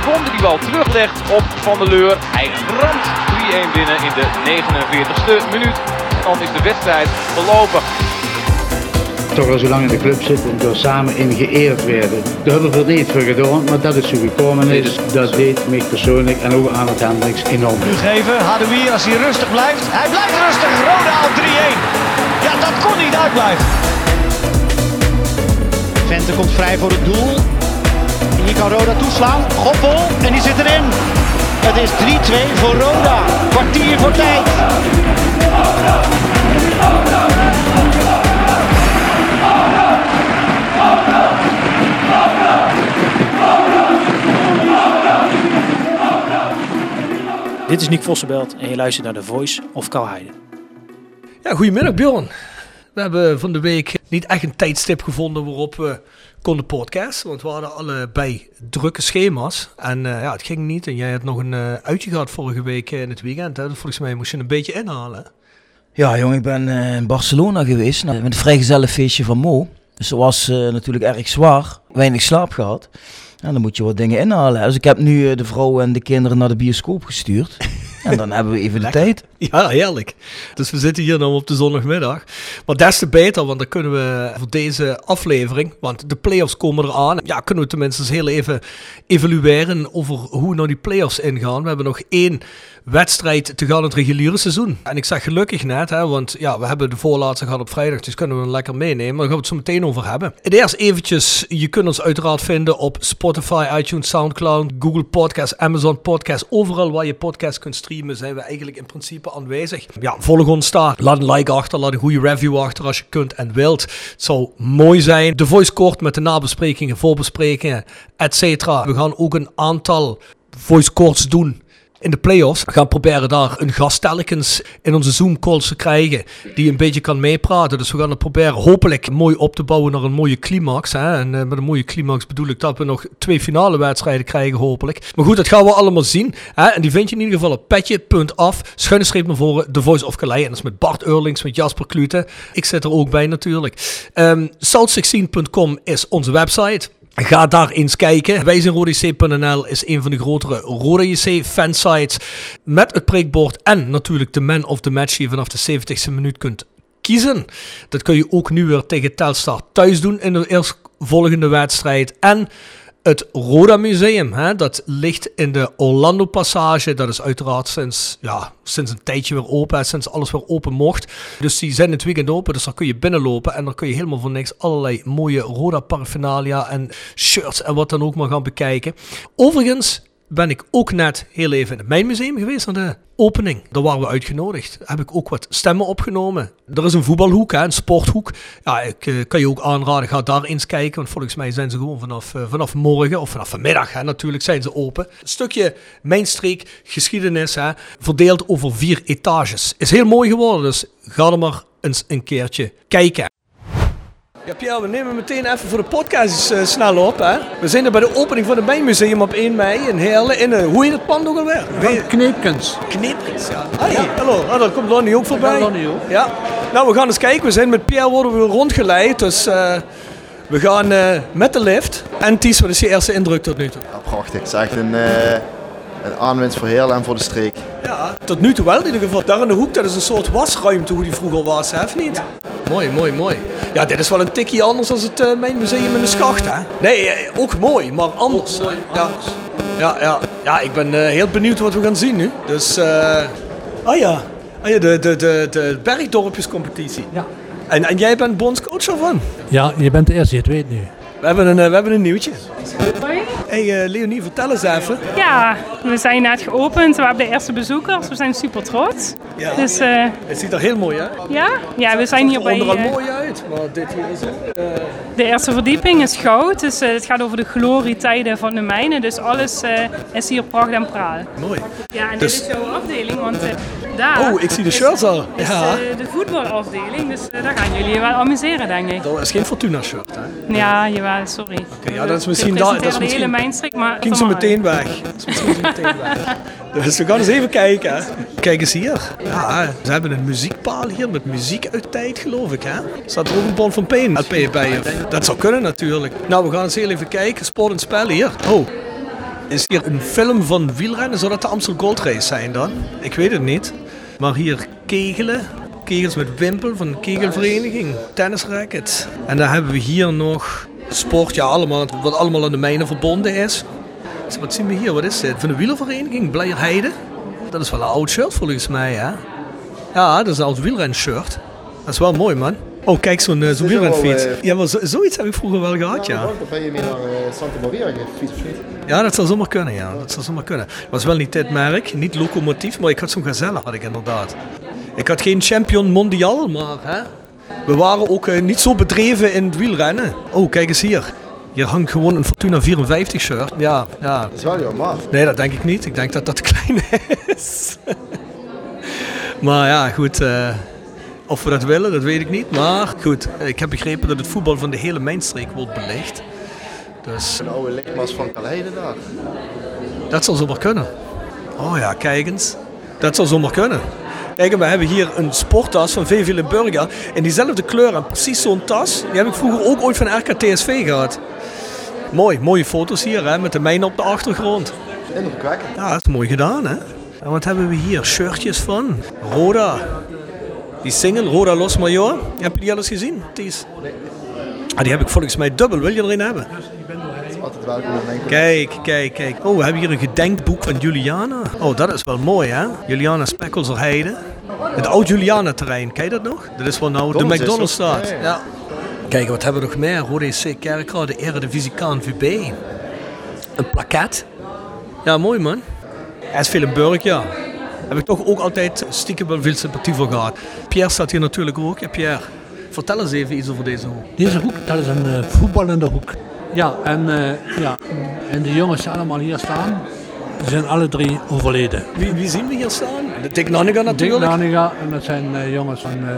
Sivon die die bal teruglegt op Van der Leur. Hij ramt 3-1 binnen in de 49ste minuut. En dan is de wedstrijd verlopen. toch al zo lang in de club zitten en door samen in geëerd werden. Daar hebben we er niet voor gedaan, maar dat is zo gekomen is. Dat deed mij persoonlijk en ook aan het Hendricks enorm. Nu geven, Hadoui als hij rustig blijft. Hij blijft rustig, Roda op 3-1. Ja, dat kon niet uitblijven. Vente komt vrij voor het doel. Hier kan Roda toeslaan. Goppel, en die zit erin. Het is 3-2 voor Roda. Kwartier voor tijd. Dit is Nick Vossenbelt en je luistert naar The Voice of Kalheide. Ja, goedemiddag Bjorn. We hebben van de week niet echt een tijdstip gevonden waarop we konden podcasten. Want we hadden allebei drukke schema's. En eh, ja, het ging niet. En jij had nog een eh, uitje gehad vorige week eh, in het weekend. Hè? Volgens mij moest je een beetje inhalen. Ja, jongen, ik ben in Barcelona geweest met een vrijgezellenfeestje van Mo. Dus dat was natuurlijk erg zwaar, weinig slaap gehad. En dan moet je wat dingen inhalen. Dus ik heb nu de vrouw en de kinderen naar de bioscoop gestuurd. En dan hebben we even de tijd. Ja, heerlijk. Dus we zitten hier dan op de zondagmiddag. Maar des te beter, want dan kunnen we voor deze aflevering, want de playoffs komen eraan. Ja, kunnen we tenminste eens heel even evalueren over hoe nou die playoffs ingaan. We hebben nog één wedstrijd te gaan het reguliere seizoen. En ik zeg gelukkig net, hè, want ja, we hebben de voorlaatste gehad op vrijdag, dus kunnen we hem lekker meenemen. Daar gaan we het zo meteen over hebben. En eerst eventjes, je kunt ons uiteraard vinden op Spotify, iTunes, Soundcloud, Google Podcast, Amazon Podcast. Overal waar je podcast kunt streamen zijn we eigenlijk in principe aanwezig. Ja, volg ons daar. Laat een like achter, laat een goede review achter als je kunt en wilt. Het zou mooi zijn. De voice kort met de nabesprekingen, voorbesprekingen, et cetera. We gaan ook een aantal voice courts doen in de playoffs. We gaan proberen daar een gast telkens in onze Zoom calls te krijgen die een beetje kan meepraten. Dus we gaan het proberen hopelijk mooi op te bouwen naar een mooie climax. Hè? En eh, met een mooie climax bedoel ik dat we nog twee finale wedstrijden krijgen hopelijk. Maar goed, dat gaan we allemaal zien. Hè? En die vind je in ieder geval op petje.af, schuine streep naar voren, The Voice of Calais. En dat is met Bart Eurlings, met Jasper Klute. Ik zit er ook bij natuurlijk. Ehm South16.com is onze website. Ga daar eens kijken. Wij zijn is een van de grotere Roda JC fansites. Met het prikbord en natuurlijk de man of the match die je vanaf de 70ste minuut kunt kiezen. Dat kun je ook nu weer tegen Telstar thuis doen in de eerstvolgende wedstrijd. En het Roda Museum, hè, dat ligt in de Orlando Passage. Dat is uiteraard sinds, ja, sinds een tijdje weer open, hè, sinds alles weer open mocht. Dus die zijn het weekend open, dus daar kun je binnenlopen. En dan kun je helemaal voor niks allerlei mooie Roda paraphernalia en shirts en wat dan ook maar gaan bekijken. Overigens ben ik ook net heel even in het Mijnmuseum geweest naar de opening. Daar waren we uitgenodigd. Heb ik ook wat stemmen opgenomen. Er is een voetbalhoek, hè, een sporthoek. Ja, ik eh, kan je ook aanraden, ga daar eens kijken. Want volgens mij zijn ze gewoon vanaf, eh, vanaf morgen of vanaf vanmiddag natuurlijk zijn ze open. Een stukje Mijnstreek geschiedenis, hè, verdeeld over vier etages. Is heel mooi geworden, dus ga er maar eens een keertje kijken. Ja, Pierre, we nemen meteen even voor de podcast eh, snel op. Hè? We zijn er bij de opening van het Mijnmuseum op 1 mei in Heerlen. In, eh, hoe heet het pand ook alweer? Kneepkens. Knippers, ja. Ah, ja. Hallo, ah, daar komt Lonnie ook voorbij. Ja, Lonnie ook. Ja. Nou, we gaan eens kijken. We zijn met Pierre worden we rondgeleid. Dus eh, we gaan eh, met de lift. En Ties, wat is je eerste indruk tot nu toe? Ja, prachtig. Het is echt een, eh, een aanwinst voor heel en voor de streek. Ja, tot nu toe wel in ieder geval. Daar in de hoek, dat is een soort wasruimte hoe die vroeger was, hè, of niet? Mooi, mooi, mooi. Ja, dit is wel een tikje anders dan het uh, mijn museum in de schacht, hè? Nee, eh, ook mooi, maar anders. ja. Ja, ja. Ja, ik ben eh, heel benieuwd wat we gaan zien nu. Dus, eh oh ja, oh ja de, de, de, de Bergdorpjescompetitie. Ja. En, en jij bent bondscoach ervan? Ja, je bent de eerste die het weet nu. We hebben een, eh, we hebben een nieuwtje. Hoi. Hey eh, Leonie, vertel eens even. Ja, we zijn net geopend. We hebben de eerste bezoekers. We zijn super trots. Ja. Dus eh, Het ziet er heel mooi uit. ja, ja, we zijn hier Het ziet bij er onderal mooi uit, maar dit hier is ook... eh, de eerste verdieping is goud. Dus het gaat over de glorietijden van de mijnen. Dus alles is hier pracht en praal. mooi. Ja, en Dus- dit is jouw afdeling, want daar Oh, ik zie de is- shirts al. is Ja. eh, de voetbalafdeling. Dus eh, daar gaan jullie je wel amuseren, denk ik. Dat is geen Fortuna-shirt, hè? Ja, jawel, sorry. Oké, ja, dat is misschien... daar- dat is presenteren de hele misschien mijnstreek, maar... ging ze meteen weg. Dat is misschien meteen weg. Dus we gaan eens even kijken. hè. Kijk eens hier. Ja, ze hebben een muziekpaal hier met muziek uit tijd, geloof ik. Hè? Staat er ook een Bon van Peen LP bij? Of? Dat zou kunnen natuurlijk. Nou, we gaan eens heel even kijken. Sport en spel hier. Oh, is hier een film van wielrennen? Zou dat de Amstel Gold Race zijn dan? Ik weet het niet. Maar hier kegelen. Kegels met wimpel van de kegelvereniging. Tennisrackets. En dan hebben we hier nog sport. Ja, allemaal, wat allemaal aan de mijnen verbonden is. Wat zien we hier? Wat is dit? Van de wielervereniging Blijerheide. Dat is wel een oud shirt volgens mij, hè? Ja, dat is een oud wielrenshirt. Dat is wel mooi, man. Oh, kijk, zo'n eh, wielrenfiets. eh, Ja, maar zo- zoiets heb ik vroeger wel gehad, ja. Dan ben je meer naar eh, Santa Maria gefietst of niet? Ja, dat zou zomaar kunnen, ja. Dat zou zomaar kunnen. Het was wel niet dit merk, niet locomotief, maar ik had zo'n gazelle, had ik inderdaad. Ik had geen champion mondial, maar hè, we waren ook niet zo bedreven in het wielrennen. Oh, kijk eens hier. Hier hangt gewoon een Fortuna 54 shirt. Ja, ja. Dat is wel jouw maat. Nee, dat denk ik niet. Ik denk dat dat te klein is. maar ja, goed. Of we dat willen, dat weet ik niet. Maar goed, ik heb begrepen dat het voetbal van de hele mijnstreek wordt belicht. Dus Een oude lichtmas van Kalheide daar. dat zal zomaar kunnen. Oh ja, kijk eens. Dat zal zomaar kunnen. Kijk, en we hebben hier een sporttas van VV Limburger. In diezelfde kleur en precies zo'n tas. Die heb ik vroeger ook ooit van RKTSV gehad. Mooi, mooie foto's hier hè, met de mijn op de achtergrond. Indrukwekkend. Ja, dat is mooi gedaan hè. En wat hebben we hier? Shirtjes van Roda. Die single, Roda Los Major. Heb je die al eens gezien? Ah, die heb ik volgens mij dubbel. Wil je erin hebben? Kijk, kijk, kijk. Oh, we hebben hier een gedenkboek van Juliana. Oh, dat is wel mooi, hè? Juliana Spekkelserheide. Het oud Juliana-terrein, ken je dat nog? Dat is waar nou de McDonald's staat. Ja. Kijk, wat hebben we nog meer? Rode C Kerkrade, Eredivisie KNVB. Een plaket. Ja, mooi man. SV Limburg, ja. Heb ik toch ook altijd stiekem wel veel sympathie voor gehad. Pierre staat hier natuurlijk ook. Ja, Pierre, vertel eens even iets over deze hoek. Deze hoek, dat is een eh, voetballende hoek. Ja, en, eh, ja, en de jongens die allemaal hier staan, zijn alle drie overleden. Wie, wie zien we hier staan? De Dick Nanninga Dick natuurlijk. Naniga, en dat zijn eh, jongens van eh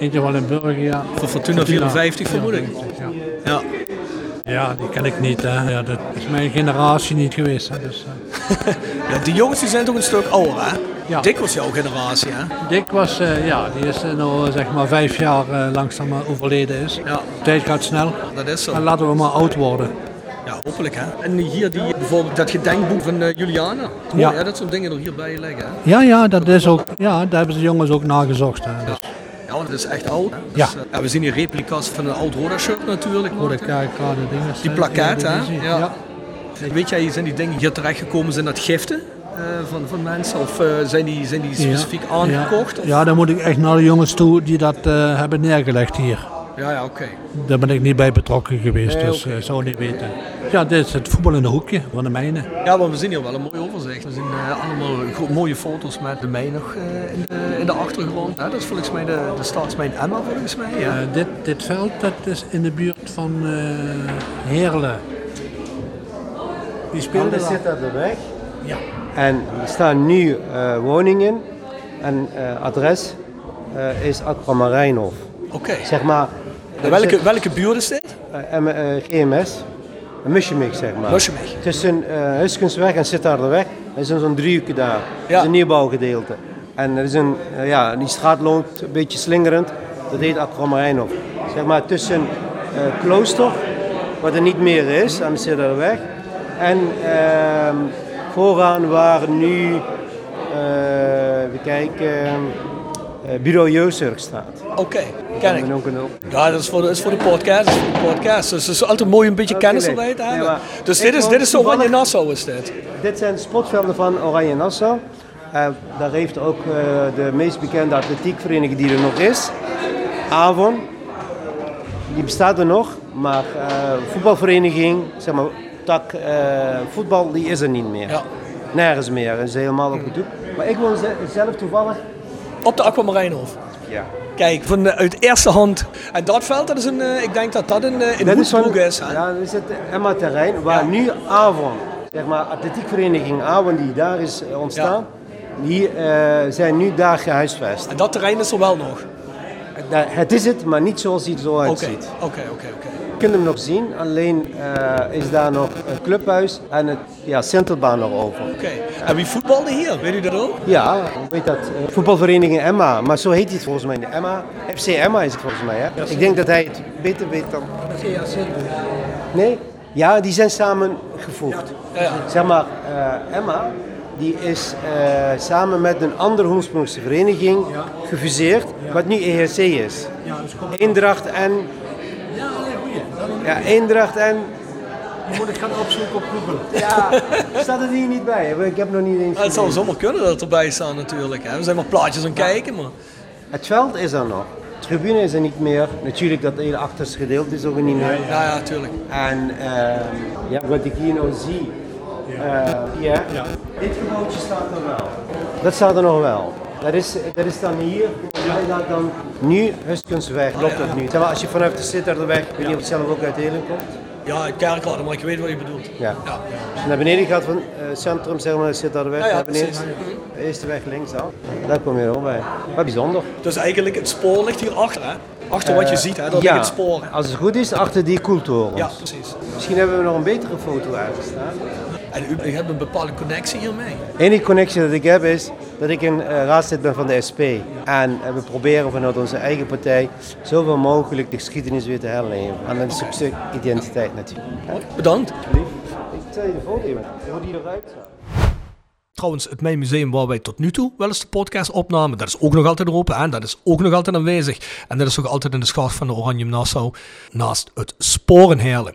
eentje van Limburg, ja. Voor Fortuna 54 vermoed ik. Ja. Die ken ik niet. Hè. Ja, dat is mijn generatie niet geweest. Hè. Dus, ja, die jongens die zijn toch een stuk ouder, hè? Ja. Dick was jouw generatie, hè? Dick was, eh, ja, die is eh, nou zeg maar vijf jaar eh, langzaam overleden is. Ja. De tijd gaat snel. Dat is zo. En laten we maar oud worden. Ja, hopelijk, hè? En hier die, bijvoorbeeld dat gedenkboek van eh, Juliana. Mooi, Ja. hè? Dat soort dingen er hierbij liggen, hè? Ja, ja, dat is ook, ja, daar hebben de jongens ook nagezocht. Hè. Dus, Ja, want het is echt oud. Dus, eh, ja, we zien hier replica's van een oud Roda-shirt natuurlijk. voor de kerkrade dingen. Die plakket, hè? Ja. Weet jij, zijn die dingen hier terechtgekomen, zijn dat giften eh, van, van mensen? Of eh, zijn, die, zijn die specifiek aangekocht? Ja. Dan moet ik echt naar de jongens toe die dat eh, hebben neergelegd hier. Ja, ja oké. Daar ben ik niet bij betrokken geweest, Nee, dus oké. eh, zou niet weten. Ja, dit is het voetbal in de hoekje van de mijnen. Ja, maar we zien hier wel een mooi overzicht. We zien eh, allemaal mooie foto's met de mijn nog eh, in, de, in de achtergrond. hè. dat is volgens mij de, de staatsmijn Emma, volgens mij. Ja. Dit, dit veld dat is in de buurt van eh Heerlen. Die speelde zit aan de weg. Ja. En er staan nu eh, woningen. En eh, adres eh, is Aquamarijnhof. Oké. Zeg maar. Welke, welke buurt is dit? eh, eh, GMS. Muschemik, zeg maar. Tussen uh, Huskensweg en Sittardeweg. Er is zo'n driehoekje daar. Dat is een nieuwbouwgedeelte. En er is een, eh, ja, die straat loopt een beetje slingerend. Dat heet Aquamarijnhof. Zeg maar tussen eh, Klooster, wat er niet meer is, aan de Sittardeweg. En ehm, vooraan waren nu, eh we kijken, eh, bureau staat. Oké, ken ik. Ja, dat is voor de, is voor de podcast. Voor de podcast. Dus het is altijd mooi een beetje kennis erbij te hebben. dus dit is, dit is de Oranje Nassau is dit. Dit zijn de sportvelden van Oranje Nassau. Eh, daar heeft ook eh, de meest bekende atletiekvereniging die er nog is, Avon. Die bestaat er nog, maar eh, voetbalvereniging, zeg maar, tak voetbal, die is er niet meer. Ja. Nergens meer, dat is helemaal opgedoekt. Maar ik woon ze- zelf toevallig. Op de Aquamarijnhof. Ja. Kijk, van, de- uit eerste hand. En dat veld, dat is een, eh, ik denk dat dat een, eh, een Dat is van, is. hè? ja, dat is het Emma-terrein waar nu Avon, zeg maar, atletiekvereniging Avon die daar is eh, ontstaan, die eh, zijn nu daar gehuisvest. En dat terrein is er wel nog. Het is het, maar niet zoals hij er zo uitziet. oké, oké, oké. Je kunt hem nog zien, alleen eh, is daar nog een clubhuis en het ja, centelbaan nog over. Oké. En wie voetbalde hier? Weet u dat ook? Ja, weet dat, eh, voetbalvereniging Emma, maar zo heet hij het volgens mij. De Emma, FC Emma is het volgens mij. Hè? Ik denk dat hij het beter weet dan. Nee? Ja, die zijn samengevoegd. Ja. Zeg maar, eh, Emma, die is eh, samen met een andere Hoensprongse vereniging gefuseerd, wat nu EHC is. Eendracht en... Ja, Eendracht en... Moet ik gaan opzoeken op Google. Ja, staat het hier niet bij? Ik heb nog niet eens... Ja, het zou zomaar kunnen dat het erbij staat natuurlijk. Hè? We zijn maar plaatjes aan het kijken, maar... Het veld is er nog. De tribune is er niet meer. Natuurlijk, dat hele achterste gedeelte is ook er niet meer. Ja, ja, tuurlijk. En ehm, ja, wat ik hier nou zie, eh, hier, dit gebouwtje staat er wel. Dat staat er nog wel. Dat is, dat is dan hier, mij dat dan nu Huskunstweg, klopt dat nu. Maar, als je vanuit de Sittardeweg, ik weet niet of het zelf ook uit Helen komt. Ja, kerkraden, maar ik weet wat je bedoelt. Ja. Als je naar beneden gaat van het centrum, zeg maar, Sittardeweg, Ja, ja, naar beneden. precies. De eerste weg links af. Daar kom je er wel bij. Wat bijzonder. Dus eigenlijk, het spoor ligt hier achter, hè? Achter wat je Eh, ziet, hè? Dat ja, ligt het spoor. Als het goed is, achter die koeltorens. Ja, precies. Misschien hebben we nog een betere foto uitgestaan. En u, u hebt een bepaalde connectie hiermee. De enige connectie dat ik heb is dat ik een eh, raadslid ben van de SP. En eh, we proberen vanuit onze eigen partij zoveel mogelijk de geschiedenis weer te herleven. En dat is een stuk identiteit natuurlijk. Bedankt. Ik zal je de foto even, hoe die eruit ziet. Trouwens, het Mijn Museum waar wij tot nu toe wel eens de podcast opnamen, dat is ook nog altijd open en dat is ook nog altijd aanwezig. En dat is ook altijd in de schacht van de Oranje Nassau, naast het Sporenheerlen.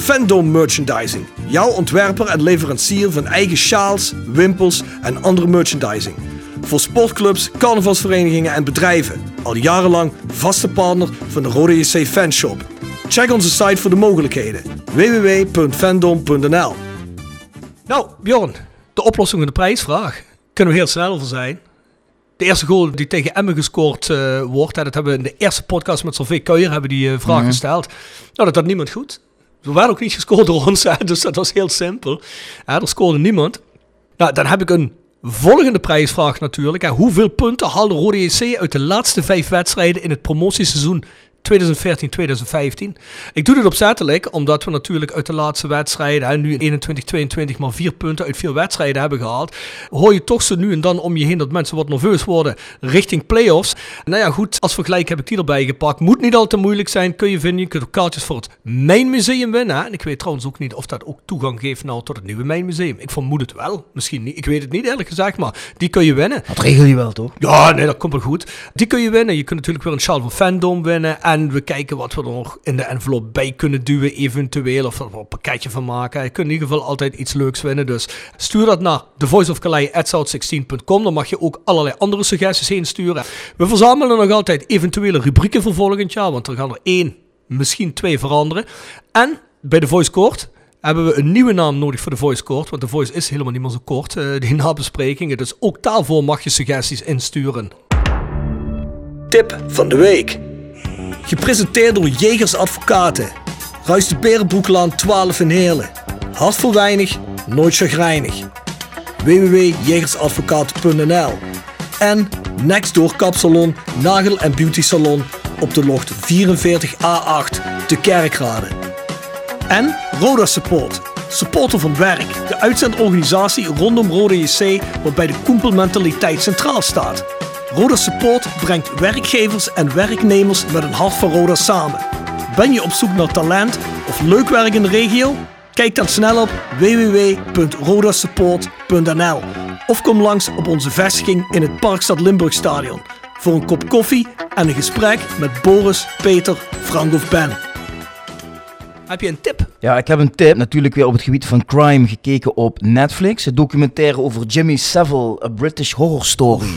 Fandom Merchandising. Jouw ontwerper en leverancier van eigen sjaals, wimpels en andere merchandising. Voor sportclubs, carnavalsverenigingen en bedrijven. Al jarenlang vaste partner van de Rode JC Fanshop. Check onze site voor de mogelijkheden. www.fandom.nl Nou, Bjorn, de oplossing van de prijsvraag. Kunnen we heel snel over zijn. De eerste goal die tegen Emmen gescoord eh, wordt, hè, dat hebben we in de eerste podcast met Solveig Kuijer hebben die eh, vraag Mhm. gesteld. Nou, dat had niemand goed. Er werd ook niet gescoord door ons, hè, dus dat was heel simpel. Hè, er scoorde niemand. Nou, dan heb ik een volgende prijsvraag natuurlijk. Hoeveel punten haalde Rode JC uit de laatste vijf wedstrijden in het promotieseizoen 2014-2015? Ik doe dit opzettelijk, omdat we natuurlijk uit de laatste wedstrijden, hè, nu in 21-22, maar vier punten uit vier wedstrijden hebben gehaald. Hoor je toch zo nu en dan om je heen dat mensen wat nerveus worden richting play-offs. Nou ja, goed, als vergelijk heb ik die erbij gepakt. Moet niet al te moeilijk zijn, kun je vinden. Je kunt ook kaartjes voor het Mijn Museum winnen. Hè. En ik weet trouwens ook niet of dat ook toegang geeft nou tot het nieuwe Mijn Museum. Ik vermoed het wel. Misschien niet. Ik weet het niet eerlijk gezegd, maar die kun je winnen. Dat regel je wel, toch? Ja, nee, dat komt wel goed. Die kun je winnen. Je kunt natuurlijk weer een sjaal van Fandom winnen. En we kijken wat we er nog in de envelop bij kunnen duwen, eventueel. Of er een pakketje van maken. Je kunt in ieder geval altijd iets leuks winnen. Dus stuur dat naar thevoiceofcalais.south16.com. Dan mag je ook allerlei andere suggesties heen sturen. We verzamelen nog altijd eventuele rubrieken voor volgend jaar. Want er gaan er één, misschien twee veranderen. En bij de Voice Court hebben we een nieuwe naam nodig voor de Voice Court. Want de Voice is helemaal niet meer zo kort, eh, die nabesprekingen. Dus ook daarvoor mag je suggesties insturen. Tip van de week. Gepresenteerd door Jegers Advocaten. Ruist de Berenbroeklaan 12 in Heerlen. Hart voor weinig, nooit chagrijnig. www.jegersadvocaten.nl En Nextdoor Kapsalon, Nagel en Beauty Salon op de locht 44A8 te Kerkrade. En Roda Support, supporter van werk, de uitzendorganisatie rondom Roda JC waarbij de koempelmentaliteit centraal staat. Roda Support brengt werkgevers en werknemers met een hart van Roda samen. Ben je op zoek naar talent of leuk werk in de regio? Kijk dan snel op www.rodasupport.nl of kom langs op onze vestiging in het Parkstad Limburg Stadion voor een kop koffie en een gesprek met Boris, Peter, Frank of Ben. Heb je een tip? Ja, ik heb een tip. Natuurlijk weer op het gebied van crime gekeken op Netflix. Het documentaire over Jimmy Savile, A British Horror Story.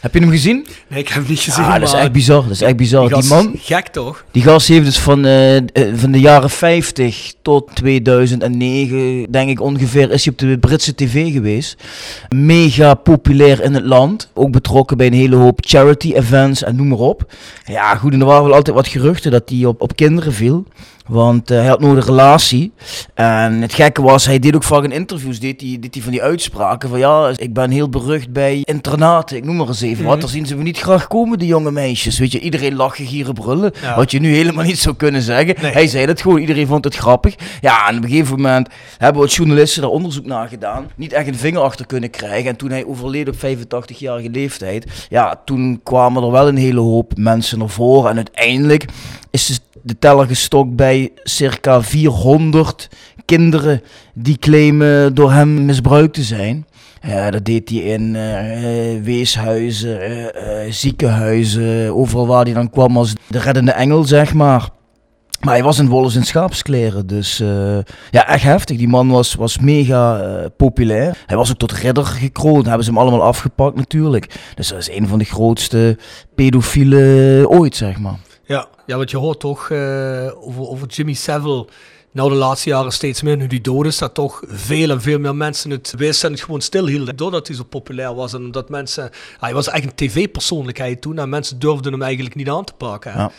Heb je hem gezien? Nee, ik heb hem niet gezien. Ja, dat is echt bizar. Dat is echt bizar. Die man, Gek toch? die gast heeft dus van, eh, eh, van de jaren 50 tot 2009, denk ik ongeveer, is hij op de Britse tv geweest. Mega populair in het land. Ook betrokken bij een hele hoop charity events en noem maar op. Ja, goed, en er waren wel altijd wat geruchten dat hij op, op kinderen viel. Want eh, hij had nooit een relatie. En het gekke was, hij deed ook vaak in interviews deed hij, deed hij van die uitspraken van ja, ik ben heel berucht bij internaten, ik noem maar eens even wat. Mhm. Daar zien ze me niet graag komen, die jonge meisjes. Weet je, iedereen lachen, gieren, brullen. Ja. Wat je nu helemaal niet zou kunnen zeggen. Nee. Hij zei dat gewoon, iedereen vond het grappig. Ja, en op een gegeven moment hebben wat journalisten daar onderzoek naar gedaan. Niet echt een vinger achter kunnen krijgen. En toen hij overleed op 85-jarige leeftijd, ja, toen kwamen er wel een hele hoop mensen naar voren. En uiteindelijk is de- de teller gestokt bij circa 400 kinderen die claimen door hem misbruikt te zijn. Ja, dat deed hij in eh, eh, weeshuizen, eh, eh, ziekenhuizen, overal waar hij dan kwam als de reddende engel, zeg maar. Maar hij was in wolens in schaapskleren, dus eh, ja, echt heftig. Die man was, was mega eh, populair. Hij was ook tot ridder gekroond, hebben ze hem allemaal afgepakt natuurlijk. Dus dat is een van de grootste pedofielen ooit, zeg maar. Ja, ja want je hoort toch eh, over, over Jimmy Savile. Nou, de laatste jaren steeds meer. Nu die dood is, dat toch veel en veel meer mensen het wisten en het gewoon stilhielden. Doordat hij zo populair was en dat mensen... Hij was echt een tv-persoonlijkheid toen en mensen durfden hem eigenlijk niet aan te pakken. Ja.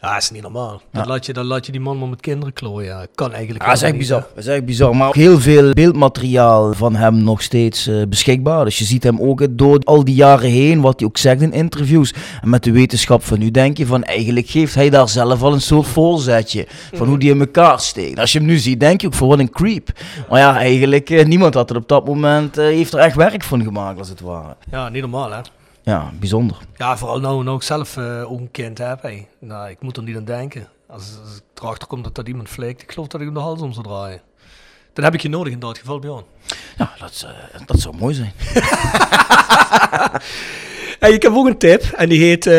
Ja, dat is niet normaal. Dan, laat je, dan laat je die man maar met kinderen klooien. Kan eigenlijk Ja, dat is echt niet, bizar. Dat is echt bizar. Maar ook heel veel beeldmateriaal van hem nog steeds eh, beschikbaar. Dus je ziet hem ook door al die jaren heen, wat hij ook zegt in interviews. En met de wetenschap van nu denk je van eigenlijk geeft hij daar zelf al een soort voorzetje. Van hoe die in elkaar steekt. Als je hem nu ziet, denk je ook voor wat een creep. Maar ja, eigenlijk, eh, niemand had er op dat moment, eh, heeft er echt werk van gemaakt als het ware. Ja, niet normaal hè. Ja, bijzonder. Ja, vooral nou, nou ik zelf eh, ook een kind heb. Hey. Nou, ik moet er niet aan denken. Als, als ik erachter kom dat dat iemand flikt, ik geloof dat ik hem de hals om zou draaien. Dan heb ik je nodig in dat geval, Bjorn. Ja, dat, eh, dat zou mooi zijn. Hey, ik heb ook een tip en die heet eh,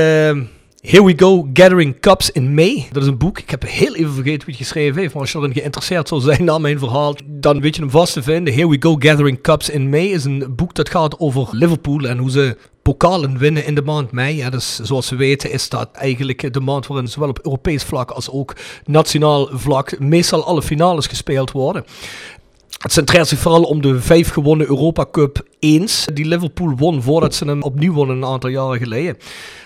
Here We Go Gathering Cups in May. Dat is een boek. Ik heb heel even vergeten wie het geschreven heeft, maar als je erin geïnteresseerd zou zijn naar mijn verhaal, dan weet je hem vast te vinden. Here We Go Gathering Cups in May is een boek dat gaat over Liverpool en hoe ze pokalen winnen in de maand mei. Ja, dus zoals we weten is dat eigenlijk de maand waarin zowel op Europees vlak als ook nationaal vlak meestal alle finales gespeeld worden. Het centreert zich vooral om de vijf gewonnen Europa Cup eens. Die Liverpool won voordat ze hem opnieuw wonnen een aantal jaren geleden.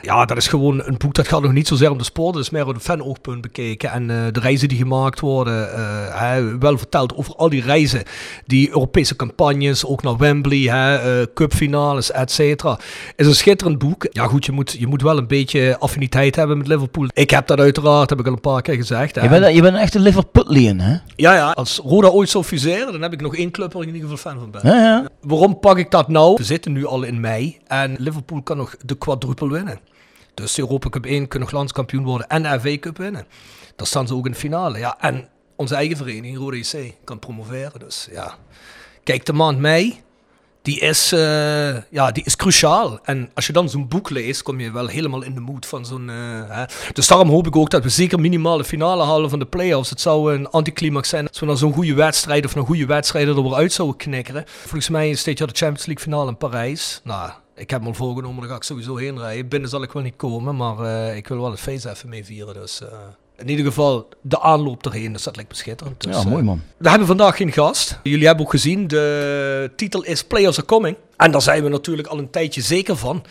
Ja, dat is gewoon een boek dat gaat nog niet zozeer om de sport. Het is meer op een fanoogpunt bekeken. En eh, de reizen die gemaakt worden. hè, wel verteld over al die reizen. Die Europese campagnes, ook naar Wembley, hè, eh, cupfinales, et cetera. Is een schitterend boek. Ja goed, je moet, je moet wel een beetje affiniteit hebben met Liverpool. Ik heb dat uiteraard, heb ik al een paar keer gezegd. hè. Je bent, je bent een echte Liverpudlian, hè? Ja, ja. Als Roda ooit zou fuseren, heb ik nog één club waar ik in ieder geval fan van ben. Ja, ja. Waarom pak ik dat nou? We zitten nu al in mei en Liverpool kan nog de quadruple winnen. Dus Europa Cup 1 kunnen nog landskampioen worden en de FA Cup winnen. Dan staan ze ook in de finale. Ja, en onze eigen vereniging, Rode JC, kan promoveren. Dus ja, kijk, de maand mei, die is, eh, ja, die is cruciaal. En als je dan zo'n boek leest, kom je wel helemaal in de mood van zo'n... eh. Dus daarom hoop ik ook dat we zeker minimale finale halen van de play-offs. Het zou een anticlimax zijn als we naar zo'n goede wedstrijd of naar goede wedstrijden er weer uit zouden knikkeren. Volgens mij is dit jaar de Champions League finale in Parijs. Nou, ik heb me al voorgenomen, daar ga ik sowieso heen rijden. Binnen zal ik wel niet komen, maar eh, ik wil wel het feest even mee vieren. Dus in ieder geval de aanloop erheen, dus dat lijkt me schitterend. Dus, Ja, mooi eh, man. we hebben vandaag geen gast. Jullie hebben ook gezien, de titel is Players are Coming. En daar zijn we natuurlijk al een tijdje zeker van.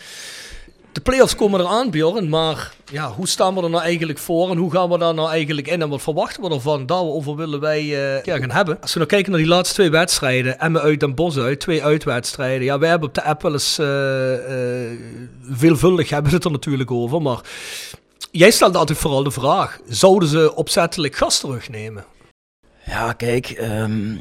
De playoffs komen eraan, Bjorn, maar ja, hoe staan we er nou eigenlijk voor en hoe gaan we daar nou eigenlijk in en wat verwachten we ervan? Daarover willen wij eh, ja, gaan hebben. Als we nou kijken naar die laatste twee wedstrijden, Emmen uit en Bos uit, twee uitwedstrijden. Ja, wij hebben op de app wel eens eh, veelvuldig hebben we het er natuurlijk over, maar jij stelde altijd vooral de vraag: zouden ze opzettelijk gas terugnemen? Ja, kijk, ehm,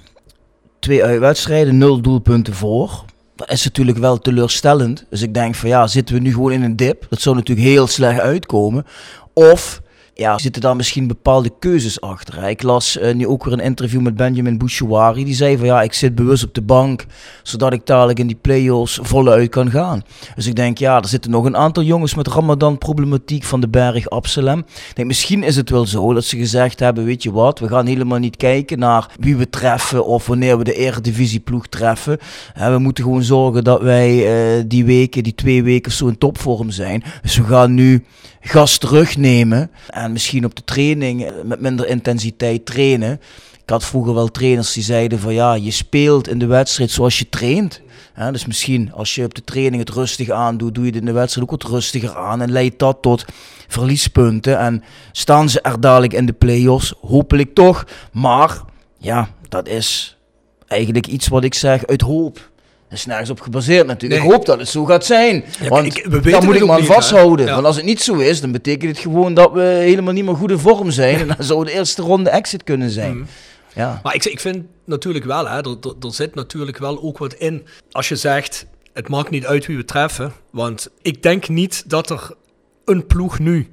twee uitwedstrijden, nul doelpunten voor. Dat is natuurlijk wel teleurstellend. Dus ik denk van ja, zitten we nu gewoon in een dip? Dat zou natuurlijk heel slecht uitkomen. Of ja, zitten daar misschien bepaalde keuzes achter. Ik las uh, nu ook weer een interview met Benjamin Bouchouari. Die zei van ja, ik zit bewust op de bank, zodat ik dadelijk in die play-offs voluit kan gaan. Dus ik denk ja, er zitten nog een aantal jongens met Ramadan-problematiek van de berg Absalem. Ik denk misschien is het wel zo dat ze gezegd hebben, weet je wat, we gaan helemaal niet kijken naar wie we treffen of wanneer we de Eredivisie-ploeg treffen. we moeten gewoon zorgen dat wij uh, die weken, die twee weken zo in topvorm zijn. Dus we gaan nu gas terugnemen. En misschien op de training met minder intensiteit trainen. Ik had vroeger wel trainers die zeiden van ja, je speelt in de wedstrijd zoals je traint. dus misschien als je op de training het rustig aandoet, doe je het in de wedstrijd ook wat rustiger aan. En leidt dat tot verliespunten. En staan ze er dadelijk in de play-offs? Hopelijk toch. Maar ja, dat is eigenlijk iets wat ik zeg uit hoop. Dat is nergens op gebaseerd natuurlijk. Ik hoop dat het zo gaat zijn. want ik, we dan moet ik maar vasthouden. Want als het niet zo is, dan betekent het gewoon dat we helemaal niet meer goed in vorm zijn. en dan zou de eerste ronde exit kunnen zijn. Mm. Ja. Maar ik, ik vind natuurlijk wel, hè, er, er, zit natuurlijk wel ook wat in. Als je zegt, het maakt niet uit wie we treffen. Want ik denk niet dat er een ploeg nu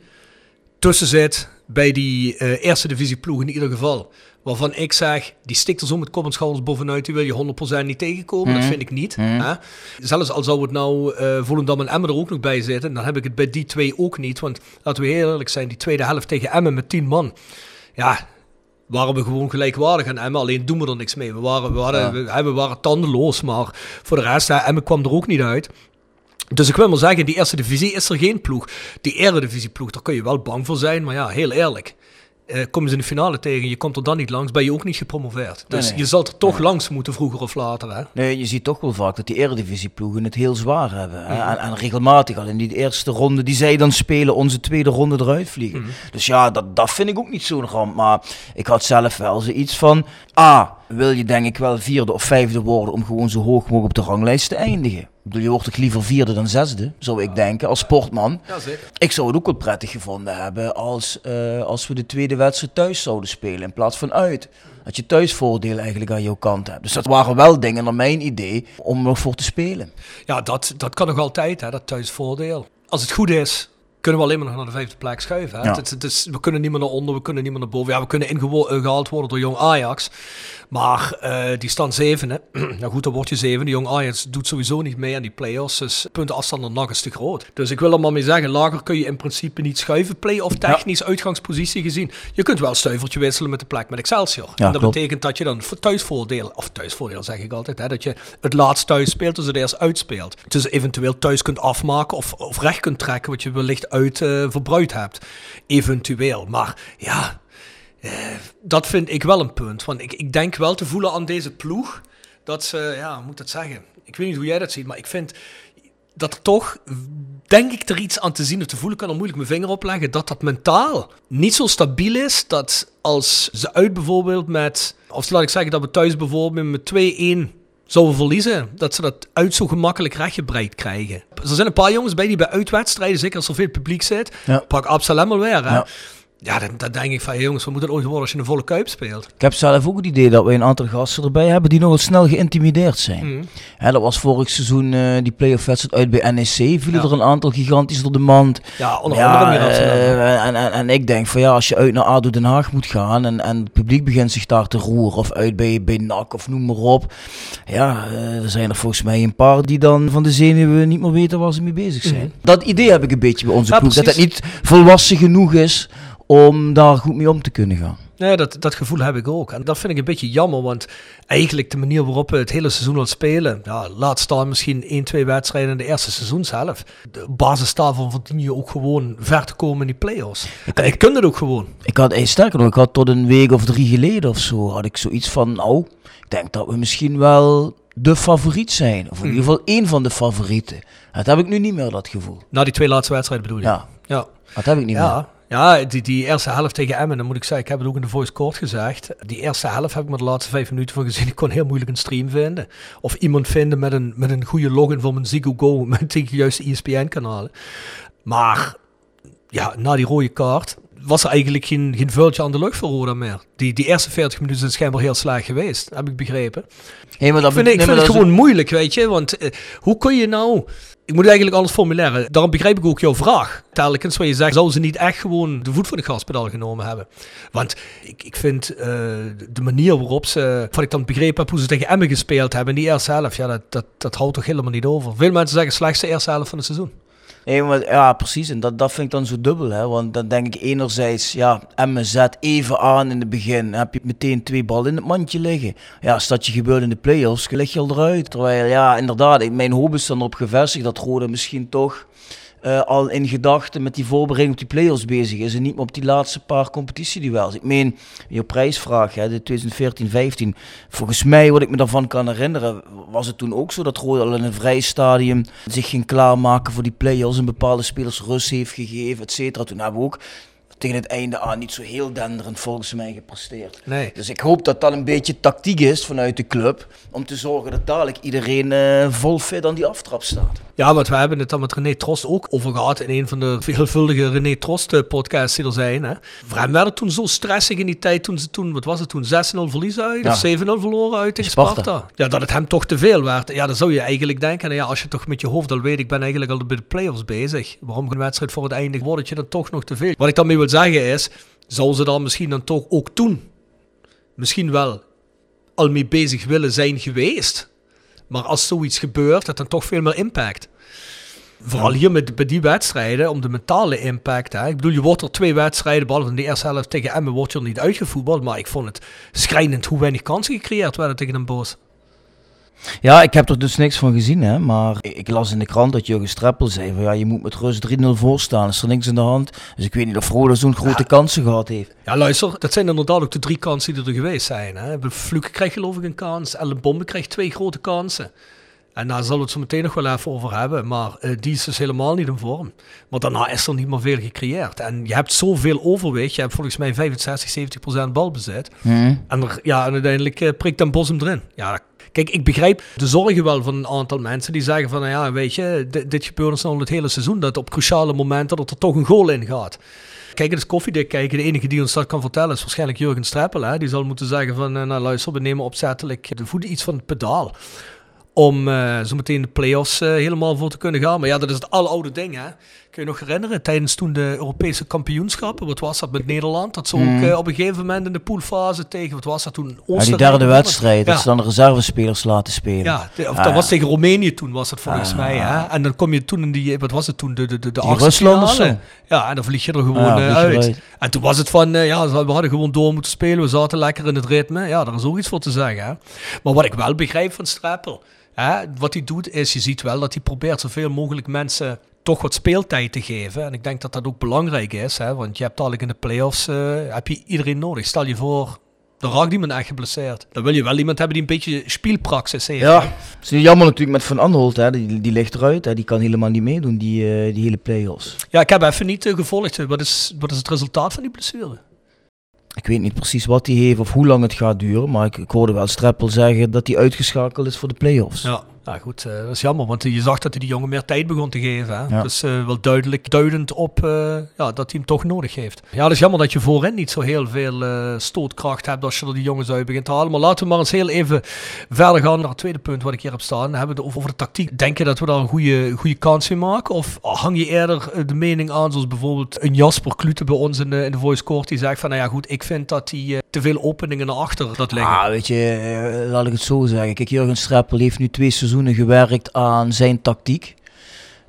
tussen zit bij die uh, eerste divisie ploeg in ieder geval. Waarvan ik zeg, die stikt er zo met kop en schouders bovenuit, die wil je 100% niet tegenkomen. Dat mhm. vind ik niet. Mm. Hè? Zelfs al zou het nou uh, Volendam en Emmen er ook nog bij zitten, dan heb ik het bij die twee ook niet. Want laten we heel eerlijk zijn, die tweede helft tegen Emmen met 10 man. Ja, waren we gewoon gelijkwaardig aan Emmen. Alleen doen we er niks mee. We waren, we waren, we, we, waren tandenloos, maar voor de rest, hè, Emmen kwam er ook niet uit. Dus ik wil maar zeggen, die eerste divisie is er geen ploeg. Die eredivisie ploeg, daar kun je wel bang voor zijn. Maar ja, heel eerlijk. Uh, kom je in de finale tegen, je komt er dan niet langs, ben je ook niet gepromoveerd. Dus je zal er toch langs moeten, vroeger of later. Hè? Nee, je ziet toch wel vaak dat die eredivisieploegen het heel zwaar hebben. En, en, regelmatig al in die eerste ronde die zij dan spelen, onze tweede ronde eruit vliegen. Mhm. Dus ja, dat, dat vind ik ook niet zo'n ramp. Maar ik had zelf wel zoiets van, A, wil je denk ik wel vierde of vijfde worden om gewoon zo hoog mogelijk op de ranglijst te eindigen bedoel, je wordt toch liever vierde dan zesde, zou ik denken, als sportman. Ja, zeker. Ik zou het ook wel prettig gevonden hebben als, uh, als we de tweede wedstrijd thuis zouden spelen in plaats van uit. Dat je thuisvoordeel eigenlijk aan jouw kant hebt. Dus dat waren wel dingen naar mijn idee om nog voor te spelen. Ja, dat, dat kan nog altijd, hè, dat thuisvoordeel. Als het goed is, kunnen we alleen maar nog naar de vijfde plek schuiven. Hè? Ja. Het, het, is, we kunnen niet meer naar onder, we kunnen niet meer naar boven. Ja, we kunnen ingehaald worden door jong Ajax. Maar uh, die staan zevende. nou goed, dan word je zevende. Jong Ajax doet sowieso niet mee aan die play-offs. Dus punten afstand er nog eens te groot. Dus ik wil er maar mee zeggen, lager kun je in principe niet schuiven. Play-off technisch, uitgangspositie gezien. Je kunt wel een stuivertje wisselen met de plek met Excelsior. Ja, en dat betekent dat je dan thuisvoordeel, of thuisvoordeel zeg ik altijd, hè, dat je het laatst thuis speelt, dus het eerst uitspeelt. Dus eventueel thuis kunt afmaken of, of recht kunt trekken wat je wellicht uit uh, verbruikt hebt. Eventueel. Maar ja, uh, dat vind ik wel een punt. Want ik, ik denk wel te voelen aan deze ploeg dat ze, ja, moet dat zeggen? Ik weet niet hoe jij dat ziet, maar ik vind dat toch, denk ik, er iets aan te zien of te voelen kan, er moeilijk mijn vinger op leggen, dat dat mentaal niet zo stabiel is. Dat als ze uit bijvoorbeeld met, of laat ik zeggen dat we thuis bijvoorbeeld met 2-1 zouden verliezen, dat ze dat uit zo gemakkelijk rechtgebreid krijgen. Er zijn een paar jongens bij die bij uitwedstrijden, zeker als er veel publiek zit, pak Absalem alweer. Hè? Ja. Ja, dan, denk ik van, jongens, we moeten ooit worden als je een volle kuip speelt. Ik heb zelf ook het idee dat we een aantal gasten erbij hebben die nogal snel geïntimideerd zijn. Mm. dat was vorig seizoen uh, die play-off wedstrijd uit bij NEC. Vielen er een aantal gigantisch door de mand. Ja, onder andere. Uh, en, en, en, ik denk van ja, als je uit naar ADO Den Haag moet gaan en, en het publiek begint zich daar te roeren of uit bij, bij NAC of noem maar op. Ja, uh, er zijn er volgens mij een paar die dan van de zenuwen niet meer weten waar ze mee bezig zijn. Mm. Dat idee heb ik een beetje bij onze ja, ploeg. Dat het niet volwassen genoeg is om daar goed mee om te kunnen gaan. Nee, dat, dat gevoel heb ik ook. En dat vind ik een beetje jammer, want eigenlijk de manier waarop we het hele seizoen al spelen, ja, laat staan misschien 1, 2 wedstrijden in de eerste seizoen zelf. De basis daarvan verdien je ook gewoon ver te komen in die play-offs. Ik, ik kun het ook gewoon. Ik had, hey, sterker nog, ik had tot een week of drie geleden of zo, had ik zoiets van, nou, ik denk dat we misschien wel de favoriet zijn. Of in ieder hmm. geval één van de favorieten. Dat heb ik nu niet meer, dat gevoel. Na die twee laatste wedstrijden bedoel je? Ja. ja. Dat heb ik niet ja. meer. Ja, die, die eerste helft tegen Emmen, dan moet ik zeggen, ik heb het ook in de voice court gezegd. Die eerste helft heb ik maar de laatste vijf minuten van gezien. Ik kon heel moeilijk een stream vinden. Of iemand vinden met een, met een goede login voor mijn Ziggo Go, met de juiste ESPN-kanalen. Maar ja, na die rode kaart was er eigenlijk geen, geen vuiltje aan de lucht voor Roda meer. Die, die eerste 40 minuten zijn schijnbaar heel slecht geweest, heb ik begrepen. Hey, maar dat ik vind, ik nee, vind maar het gewoon moeilijk, weet je. Want eh, hoe kun je nou... Ik moet eigenlijk alles formuleren. Daarom begrijp ik ook jouw vraag. Telkens waar je zegt, zouden ze niet echt gewoon de voet van de gaspedaal genomen hebben? Want ik, ik vind eh, de manier waarop ze, wat ik dan begrepen heb, hoe ze tegen Emmen gespeeld hebben in die eerste helft, ja, dat, dat, dat houdt toch helemaal niet over. Veel mensen zeggen slechtste eerste helft van het seizoen. Ja, precies. En dat, dat vind ik dan zo dubbel. Hè? Want dan denk ik enerzijds, ja, zet even aan in het begin. Dan heb je meteen twee ballen in het mandje liggen. Ja, als dat je gebeurt in de play-offs, lig je al eruit. Terwijl, ja, inderdaad, mijn hoop is dan erop gevestigd dat Rode misschien toch eh, al in gedachten met die voorbereiding op die play-offs bezig is. En niet meer op die laatste paar competitieduels. Ik meen, je prijsvraag, hè, de 2014-15. Volgens mij, wat ik me daarvan kan herinneren, was het toen ook zo dat Rode al in een vrij stadium zich ging klaarmaken voor die play-offs. En bepaalde spelers rust heeft gegeven, et cetera. Toen hebben we ook tegen het einde aan niet zo heel denderend volgens mij gepresteerd. Nee. Dus ik hoop dat dat een beetje tactiek is vanuit de club. Om te zorgen dat dadelijk iedereen eh, vol fit aan die aftrap staat. Ja, want we hebben het dan met René Trost ook over gehad in een van de veelvuldige René Trost eh, podcasts die er zijn. Hè. Voor hem werd het toen zo stressig in die tijd toen ze toen, wat was het toen, 6-0 verlies uit Ja. of 7-0 verloren uit tegen Sparta. Sparta. Ja, dat het hem toch te veel werd. Ja, dan zou je eigenlijk denken, nou ja, als je toch met je hoofd al weet, ik ben eigenlijk al bij de play-offs bezig. Waarom een wedstrijd voor het einde wordt het je dan toch nog te veel? Wat ik daarmee wil zeggen is, zou ze dan misschien dan toch ook toen misschien wel al mee bezig willen zijn geweest. Maar als zoiets gebeurt, dat dan toch veel meer impact. Vooral hier met, bij die wedstrijden, om de mentale impact. Hè. Ik bedoel, je wordt er twee wedstrijden, behalve in de eerste helft tegen Emmen, wordt je er niet uitgevoetbald. Maar ik vond het schrijnend hoe weinig kansen gecreëerd werden tegen een boos. Ja, ik heb er dus niks van gezien, hè. Maar ik las in de krant dat Jurgen Streppel zei van ja, je moet met rust 3-0 voorstaan. Is er niks aan de hand? Dus ik weet niet of Roda zo'n grote kansen gehad heeft. Ja, luister, dat zijn inderdaad ook de drie kansen die er geweest zijn. Hè. Fluke krijgt geloof ik een kans, Ellen Bombe krijgt twee grote kansen. En daar zullen we het zo meteen nog wel even over hebben. Maar eh, die is dus helemaal niet in vorm. Maar daarna is er niet meer veel gecreëerd. En je hebt zoveel overwicht. Je hebt volgens mij 65, 70 procent balbezit. Mhm. En, er, ja, en uiteindelijk eh, prikt Dan Bos hem erin. Ja, ik begrijp de zorgen wel van een aantal mensen die zeggen van... Nou ja, weet je, dit, dit gebeurt ons al het hele seizoen. Dat op cruciale momenten dat er toch een goal in gaat. Kijk, het is koffiedik kijken. De enige die ons dat kan vertellen is waarschijnlijk Jurgen Streppel. Hè? Die zal moeten zeggen van, eh, nou luister, we nemen opzettelijk de voeten iets van het pedaal. Om eh, zo meteen de play-offs eh, helemaal voor te kunnen gaan. Maar ja, dat is het aloude ding, hè. Kun je nog herinneren, tijdens toen de Europese kampioenschappen, wat was dat met Nederland? Dat ze ook Mm. eh, op een gegeven moment in de poolfase tegen, wat was dat toen? Ja, die derde wedstrijd, dat ze dan de reservespelers laten spelen. Ja, de- of Ah, dat was tegen Roemenië toen, was dat volgens Ah. mij. Hè? En dan kom je toen in die, wat was het toen, de, de, de, de Rusland of zo? Ja, en dan vlieg je er gewoon Ja, eh, uit. En toen was het van, eh, ja, we hadden gewoon door moeten spelen. We zaten lekker in het ritme. Ja, daar is ook iets voor te zeggen. Hè? Maar wat ik wel begrijp van Strappel, hè, wat hij doet is, je ziet wel dat hij probeert zoveel mogelijk mensen toch wat speeltijd te geven. En ik denk dat dat ook belangrijk is, hè? want je hebt dadelijk in de play-offs eh, heb je iedereen nodig. Stel je voor, de raakt iemand echt geblesseerd. Dan wil je wel iemand hebben die een beetje spielpraxis heeft. Ja, het is nu jammer natuurlijk met Van Anholt, hè. Die, die ligt eruit, hè. die kan helemaal niet meedoen, die, eh, die hele play-offs. Ja, ik heb even niet eh, gevolgd. Wat is, wat is het resultaat van die blessure? Ik weet niet precies wat hij heeft of hoe lang het gaat duren, maar ik, ik hoorde wel Streppel zeggen dat hij uitgeschakeld is voor de play-offs. Ja, nou goed, eh, dat is jammer, want je zag dat hij die jongen meer tijd begon te geven. Hè? Ja. Dus eh, wel duidelijk duidend op eh, ja, dat hij hem toch nodig heeft. Ja, dat is jammer dat je voorin niet zo heel veel stootkracht hebt als je er die jongens uit begint te halen. Maar laten we maar eens heel even verder gaan naar het tweede punt wat ik hier heb staan. Dan hebben we het over, de tactiek. Denk je dat we daar een goede, goede kans mee maken? Of hang je eerder de mening aan, zoals bijvoorbeeld een Jasper Klute bij ons in de, in de voice court, die zegt van, nou ja goed, ik vind dat hij eh, te veel openingen naar achter dat liggen. Ah, weet je, eh, laat ik het zo zeggen. Kijk, Jurgen Streppel heeft nu twee seizoenen gewerkt aan zijn tactiek.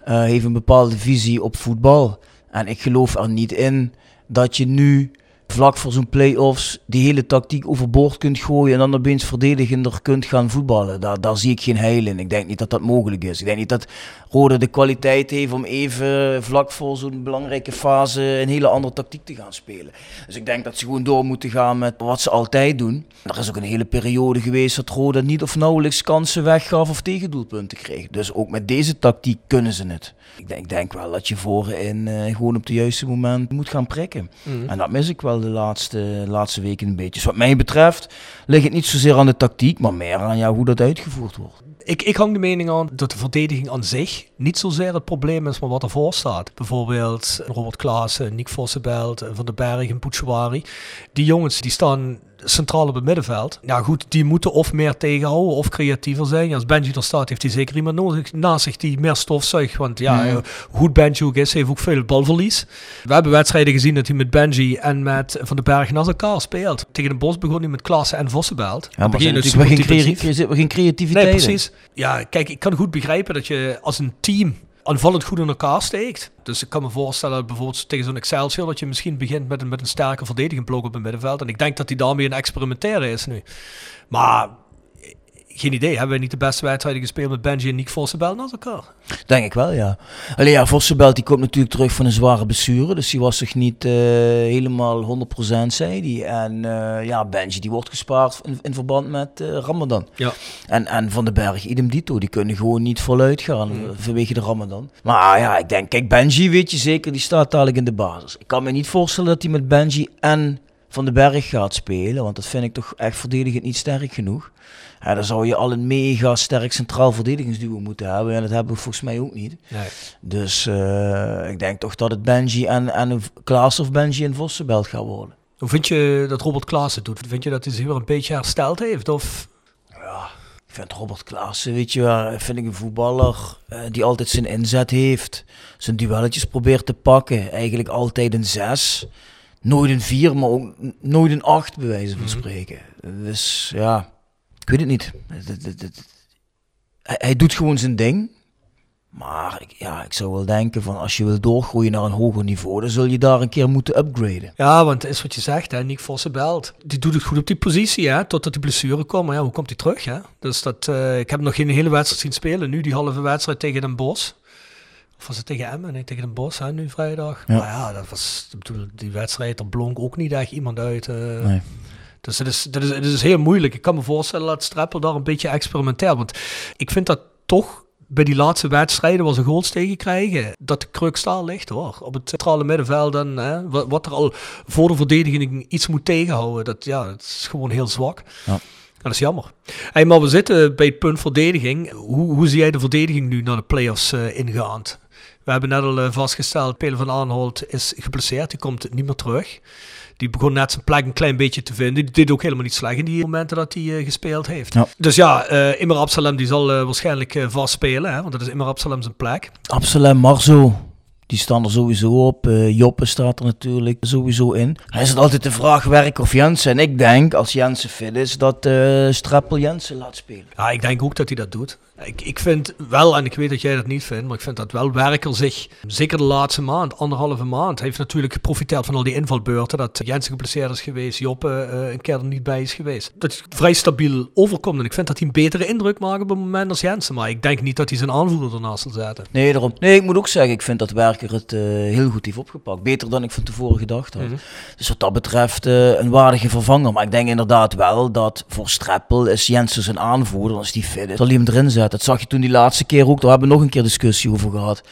Eh, heeft een bepaalde visie op voetbal. En ik geloof er niet in dat je nu vlak voor zo'n play-offs die hele tactiek overboord kunt gooien en dan opeens verdedigender kunt gaan voetballen. Daar, daar zie ik geen heil in. Ik denk niet dat dat mogelijk is. Ik denk niet dat Rode de kwaliteit heeft om even vlak voor zo'n belangrijke fase een hele andere tactiek te gaan spelen. Dus ik denk dat ze gewoon door moeten gaan met wat ze altijd doen. Er is ook een hele periode geweest dat Rode niet of nauwelijks kansen weggaf of tegendoelpunten kreeg. Dus ook met deze tactiek kunnen ze het. Ik denk, ik denk wel dat je voorin eh, gewoon op het juiste moment moet gaan prikken. Mhm. En dat mis ik wel de laatste, laatste weken een beetje. Dus wat mij betreft ligt het niet zozeer aan de tactiek, maar meer aan ja, hoe dat uitgevoerd wordt. Ik, ik hang de mening aan dat de verdediging aan zich niet zozeer het probleem is, maar wat ervoor staat. Bijvoorbeeld Robert Klaassen, Nick Vossenbelt, Van den Berg en Bouchouari. Die jongens die staan centraal op het middenveld. Ja goed, die moeten of meer tegenhouden of creatiever zijn. Als Benji er staat, heeft hij zeker iemand nodig naast zich die meer stofzuigt. Want ja, eh, hoe Benji ook is, heeft ook veel balverlies. We hebben wedstrijden gezien dat hij met Benji en met Van den Berg naast elkaar speelt. Tegen de Bos begon hij met Klaassen en Vossenbelt. Ja, maar begin dus goed geen, creativiteit Nee, precies. Ja, kijk, ik kan goed begrijpen dat je als een team aanvallend goed in elkaar steekt. Dus ik kan me voorstellen dat bijvoorbeeld tegen zo'n Excelsior dat je misschien begint met een, met een sterke verdedigend blok op het middenveld. En ik denk dat hij daarmee een experimenteren is nu. Maar geen idee, hebben wij niet de beste wedstrijden gespeeld met Benji en Nick Vossenbel naast elkaar? Denk ik wel, ja. Alleen ja, Vossenbelt die komt natuurlijk terug van een zware blessure. Dus die was zich niet eh, helemaal 100% zei hij. En eh, ja, Benji die wordt gespaard in, in verband met eh, Ramadan. Ja. En, en Van den Berg, idem dito. Die kunnen gewoon niet voluit gaan eh, vanwege de Ramadan. Maar ja, ik denk, kijk, Benji weet je zeker, die staat dadelijk in de basis. Ik kan me niet voorstellen dat hij met Benji en Van den Berg gaat spelen. Want dat vind ik toch echt verdedigend niet sterk genoeg. Ja, dan zou je al een mega sterk centraal verdedigingsduo moeten hebben. En dat hebben we volgens mij ook niet. Nee. Dus eh, ik denk toch dat het Benji en, en Klaas of Benji en Vossenbelt gaat worden. Hoe vind je dat Robert Klaassen doet? Vind je dat hij zich weer een beetje hersteld heeft? Of Ik vind Robert Klaassen, weet je wel, vind ik een voetballer eh, die altijd zijn inzet heeft. Zijn duelletjes probeert te pakken. Eigenlijk altijd een zes. Nooit een vier, maar ook nooit een acht, bij wijze van spreken. Dus ja, ik weet het niet. Het- het- het- het- Hij, hij doet gewoon zijn ding. Maar ik, ja, ik zou wel denken van als je wil doorgroeien naar een hoger niveau, dan zul je daar een keer moeten upgraden. Ja, want het is wat je zegt, hè, Nick Vossenbelt. Die doet het goed op die positie, hè, totdat die blessure komt. Maar ja, hoe komt hij terug, hè? Dus dat, eh, ik heb nog geen hele wedstrijd zien spelen. Nu die halve wedstrijd tegen Den Bosch. Of was het tegen Emmen? Nee, tegen Den Bosch, hè, nu vrijdag. Ja. Maar ja, dat was, bedoel, die wedstrijd, er blonk ook niet echt iemand uit. eh. Nee. Dus het is, het, is, het is heel moeilijk. Ik kan me voorstellen dat Streppel daar een beetje experimenteert. Want ik vind dat toch bij die laatste wedstrijden waar ze goals tegen krijgen, dat de crux daar ligt hoor. Op het centrale middenveld en hè, wat, wat er al voor de verdediging iets moet tegenhouden, dat, ja, dat is gewoon heel zwak. Ja. Dat is jammer. Hey, maar we zitten bij het punt verdediging. Hoe, hoe zie jij de verdediging nu naar de play-offs eh, ingaand? We hebben net al eh, vastgesteld, Pele van Aanholt is geblesseerd, die komt niet meer terug. Die begon net zijn plek een klein beetje te vinden. Die deed ook helemaal niet slecht in die momenten dat hij eh, gespeeld heeft. Ja. Dus ja, eh Immer Absalem die zal waarschijnlijk vast spelen, hè, want dat is Immer Absalem zijn plek. Absalem, Marzo, die staan er sowieso op. Joppe staat er natuurlijk sowieso in. Hij is het altijd de vraag Werk of Jensen. En ik denk, als Jensen fit is, dat Streppel Jensen laat spelen. Ja, ik denk ook dat hij dat doet. Ik, ik vind wel, en ik weet dat jij dat niet vindt, maar ik vind dat wel Werker zich, zeker de laatste maand, anderhalve maand, heeft natuurlijk geprofiteerd van al die invalbeurten. Dat Jensen geblesseerd is geweest, Joppe eh, een keer er niet bij is geweest. Dat hij vrij stabiel overkomt en ik vind dat hij een betere indruk maakt op het moment als Jensen. Maar ik denk niet dat hij zijn aanvoerder ernaast zal zetten. Nee, daarom. Nee, ik moet ook zeggen, ik vind dat Werker het eh, heel goed heeft opgepakt. Beter dan ik van tevoren gedacht had. Mhm. Dus wat dat betreft eh, een waardige vervanger. Maar ik denk inderdaad wel dat voor Streppel is Jensen zijn aanvoerder. Als die fit is, zal hij hem erin zetten. Dat zag je toen die laatste keer ook. Daar hebben we nog een keer discussie over gehad.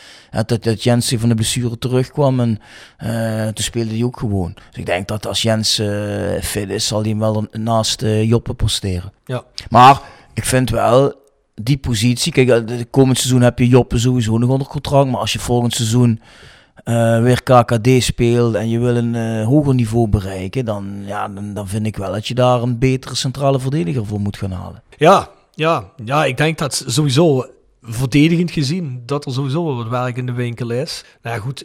Dat, dat Jensen van de blessure terugkwam en eh, toen speelde hij ook gewoon. Dus ik denk dat als Jens eh, fit is, zal hij hem wel naast eh, Joppe posteren. Ja. Maar ik vind wel die positie. Kijk, de komend seizoen heb je Joppe sowieso nog onder contract. Maar als je volgend seizoen weer KKD speelt en je wil een hoger niveau bereiken, dan, ja, dan, dan vind ik wel dat je daar een betere centrale verdediger voor moet gaan halen. Ja, ja, ja, ik denk dat sowieso verdedigend gezien dat er sowieso wel wat werk in de winkel is. Nou ja, goed,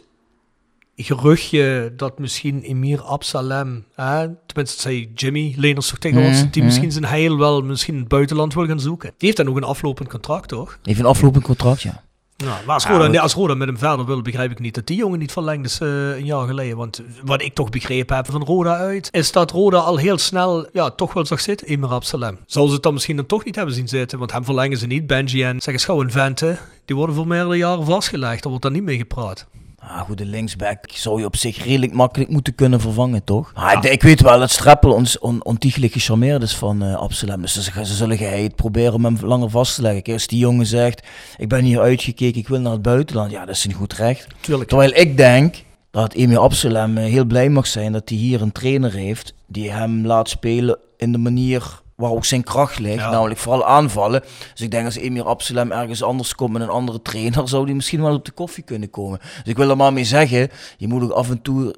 geruchtje dat misschien Emir Absalem, hè, tenminste zei Jimmy Leners toch tegen ons, die misschien zijn heil wel misschien in het buitenland wil gaan zoeken. Die heeft dan ook een aflopend contract, toch? Even een aflopend contract, ja. Nou, maar als Ja, Roda, als Roda met hem verder wil, begrijp ik niet dat die jongen niet verlengd is eh, een jaar geleden. Want wat ik toch begrepen heb van Roda uit, is dat Roda al heel snel, ja, toch wel zag zitten, Emir Absalem. Zou ze het dan misschien dan toch niet hebben zien zitten, want hem verlengen ze niet. Benji en zeg eens gauw een Vente, die worden voor meerdere jaren vastgelegd. Daar wordt dan niet mee gepraat. Ah, goed, de linksback zou je op zich redelijk makkelijk moeten kunnen vervangen, toch? Ik, ik weet wel dat Streppel ons on, ontiegelijk gecharmeerd is van eh Absalem. Dus ze, ze zullen geheid proberen om hem langer vast te leggen. Kijk, Als die jongen zegt, ik ben hier uitgekeken, ik wil naar het buitenland. Ja, dat is een goed recht. Tuurlijk. Terwijl ik denk, dat Emil Absalem eh, heel blij mag zijn dat hij hier een trainer heeft die hem laat spelen in de manier waar ook zijn kracht ligt, namelijk vooral aanvallen. Dus ik denk als Emir Absalem ergens anders komt met een andere trainer, zou die misschien wel op de koffie kunnen komen. Dus ik wil er maar mee zeggen, je moet ook af en toe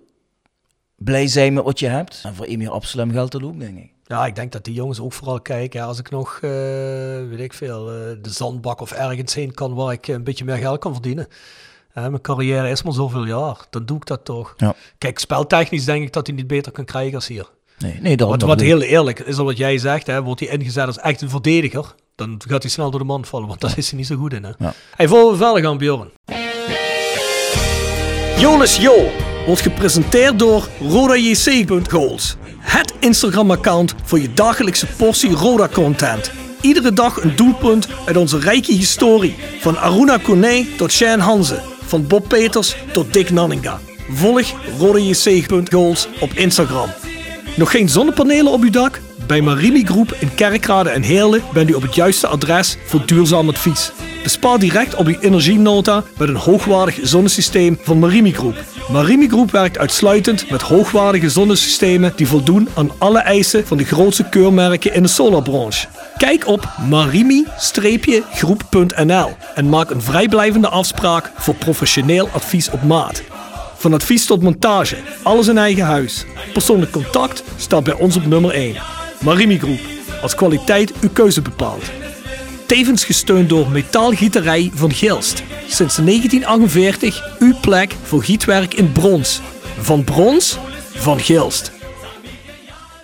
blij zijn met wat je hebt. En voor Emir Absalem geldt dat ook, denk ik. Ja, ik denk dat die jongens ook vooral kijken. Ja, als ik nog, uh, weet ik veel, uh, de zandbak of ergens heen kan waar ik een beetje meer geld kan verdienen. mijn carrière is maar zoveel jaar. Dan doe ik dat toch. Ja. Kijk, speltechnisch denk ik dat hij niet beter kan krijgen als hier. Nee, nee, dat, wat, wat heel eerlijk is, al wat jij zegt, hè, wordt hij ingezet als echt een verdediger, dan gaat hij snel door de mand vallen, want daar is hij niet zo goed in. Hè. Ja. Hey, voor we verder gaan, Bjorn. Jolis Jo wordt gepresenteerd door RodaJC.goals. Het Instagram-account voor je dagelijkse portie Roda-content. Iedere dag een doelpunt uit onze rijke historie. Van Aruna Kone tot Shane Hanze. Van Bob Peters tot Dick Nanninga. Volg RodaJC.goals op Instagram. Nog geen zonnepanelen op uw dak? Bij Marimi Groep in Kerkrade en Heerlen bent u op het juiste adres voor duurzaam advies. Bespaar direct op uw energienota met een hoogwaardig zonnesysteem van Marimi Groep. Marimi Groep werkt uitsluitend met hoogwaardige zonnesystemen die voldoen aan alle eisen van de grootste keurmerken in de solarbranche. Kijk op marimi-groep.nl en maak een vrijblijvende afspraak voor professioneel advies op maat. Van advies tot montage, alles in eigen huis. Persoonlijk contact staat bij ons op nummer 1. Marimi Groep, als kwaliteit uw keuze bepaalt. Tevens gesteund door Metaalgieterij van Gilst. Sinds 1948 uw plek voor gietwerk in brons. Van brons, van Gilst.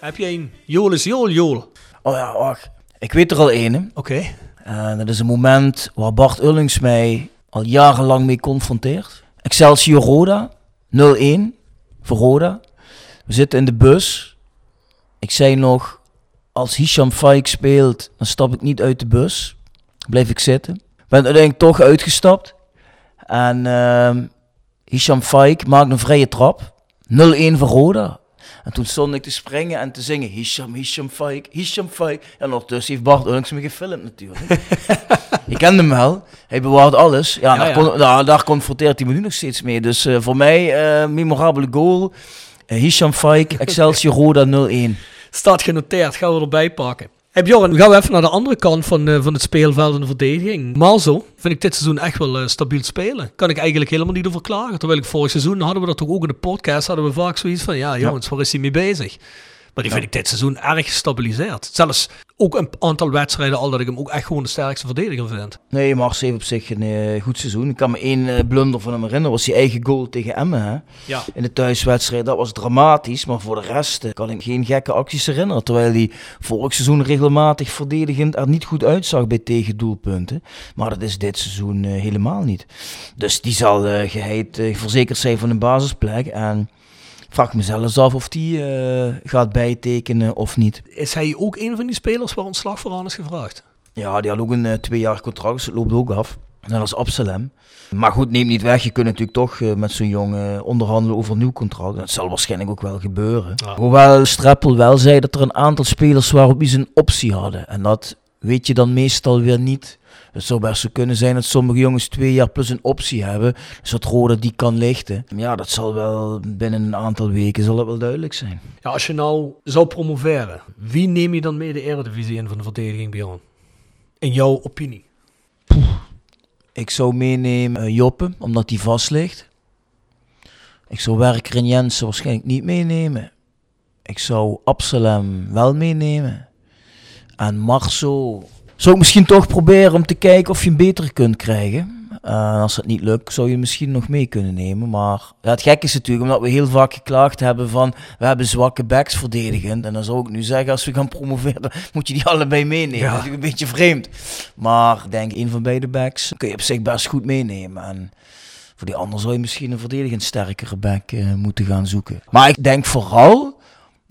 Heb je een Jolis Jol Jol? Oh ja, wacht. Ik weet er al één. Oké. Okay. dat is een moment waar Bart Ullings mij al jarenlang mee confronteert. Excelsior Roda, 0-1 voor Roda. We zitten in de bus. Ik zei nog, als Hisham Faik speelt, dan stap ik niet uit de bus. Blijf ik zitten. Ben uiteindelijk toch uitgestapt. En uh, Hisham Faik maakt een vrije trap. 0-1 voor Roda. En toen stond ik te springen en te zingen. Hisham, Hisham Faik, Hisham Faik. En ondertussen heeft Bart Ullings me gefilmd natuurlijk. ik kende hem wel. Hij bewaart alles. Ja, ja, daar, ja. daar, daar, confronteert hij me nu nog steeds mee. Dus uh, voor mij, uh, memorabele goal. Uh, Hisham Faik, Excelsior Roda 0-1. Staat genoteerd, gaan we erbij pakken. Hey Bjorn, gaan we even naar de andere kant van, uh, van het speelveld en de verdediging. Malzo vind ik dit seizoen echt wel uh, stabiel spelen. Kan ik eigenlijk helemaal niet over klagen. Terwijl ik vorig seizoen hadden we dat toch ook in de podcast, hadden we vaak zoiets van, ja jongens, ja. waar is hij mee bezig? Maar die vind ik dit seizoen erg gestabiliseerd. Zelfs ook een aantal wedstrijden al dat ik hem ook echt gewoon de sterkste verdediger vind. Nee, Mars heeft op zich een uh, goed seizoen. Ik kan me één uh, blunder van hem herinneren. was die eigen goal tegen Emmen. Hè? Ja. In de thuiswedstrijd. Dat was dramatisch. Maar voor de rest uh, kan ik geen gekke acties herinneren. Terwijl hij vorig seizoen regelmatig verdedigend er niet goed uitzag bij tegendoelpunten. Maar dat is dit seizoen helemaal niet. Dus die zal geheid verzekerd zijn van een basisplek. En vraag mezelf af of die uh, gaat bijtekenen of niet. Is hij ook een van die spelers waar ontslag voor aan is gevraagd? Ja, die had ook een uh, twee jaar contract, dus het loopt ook af. Net als Absalem. Maar goed, neem niet weg. Je kunt natuurlijk toch uh, met zo'n jongen onderhandelen over een nieuw contract. Dat zal waarschijnlijk ook wel gebeuren. Ja. Hoewel Streppel wel zei dat er een aantal spelers waren wie ze een optie hadden. En dat weet je dan meestal weer niet. Het zou best zo kunnen zijn dat sommige jongens twee jaar plus een optie hebben. Zodat Rode die kan lichten. Ja, dat zal wel binnen een aantal weken zal dat wel duidelijk zijn. Ja, als je nou zou promoveren, wie neem je dan mee de Eredivisie in van de verdediging, Bjorn? In jouw opinie? Poeh. Ik zou meenemen uh, Joppe, omdat die vast ligt. Ik zou Werker en Jensen waarschijnlijk niet meenemen. Ik zou Absalem wel meenemen. En Marceau zou ik misschien toch proberen om te kijken of je hem beter kunt krijgen. Uh, als dat niet lukt, zou je misschien nog mee kunnen nemen. Maar ja, het gekke is natuurlijk, omdat we heel vaak geklaagd hebben van... we hebben zwakke backs verdedigend. En dan zou ik nu zeggen, als we gaan promoveren, moet je die allebei meenemen. Ja. Dat is natuurlijk een beetje vreemd. Maar ik denk, een van beide backs kun je op zich best goed meenemen. En voor die ander zou je misschien een verdedigend sterkere back uh, moeten gaan zoeken. Maar ik denk vooral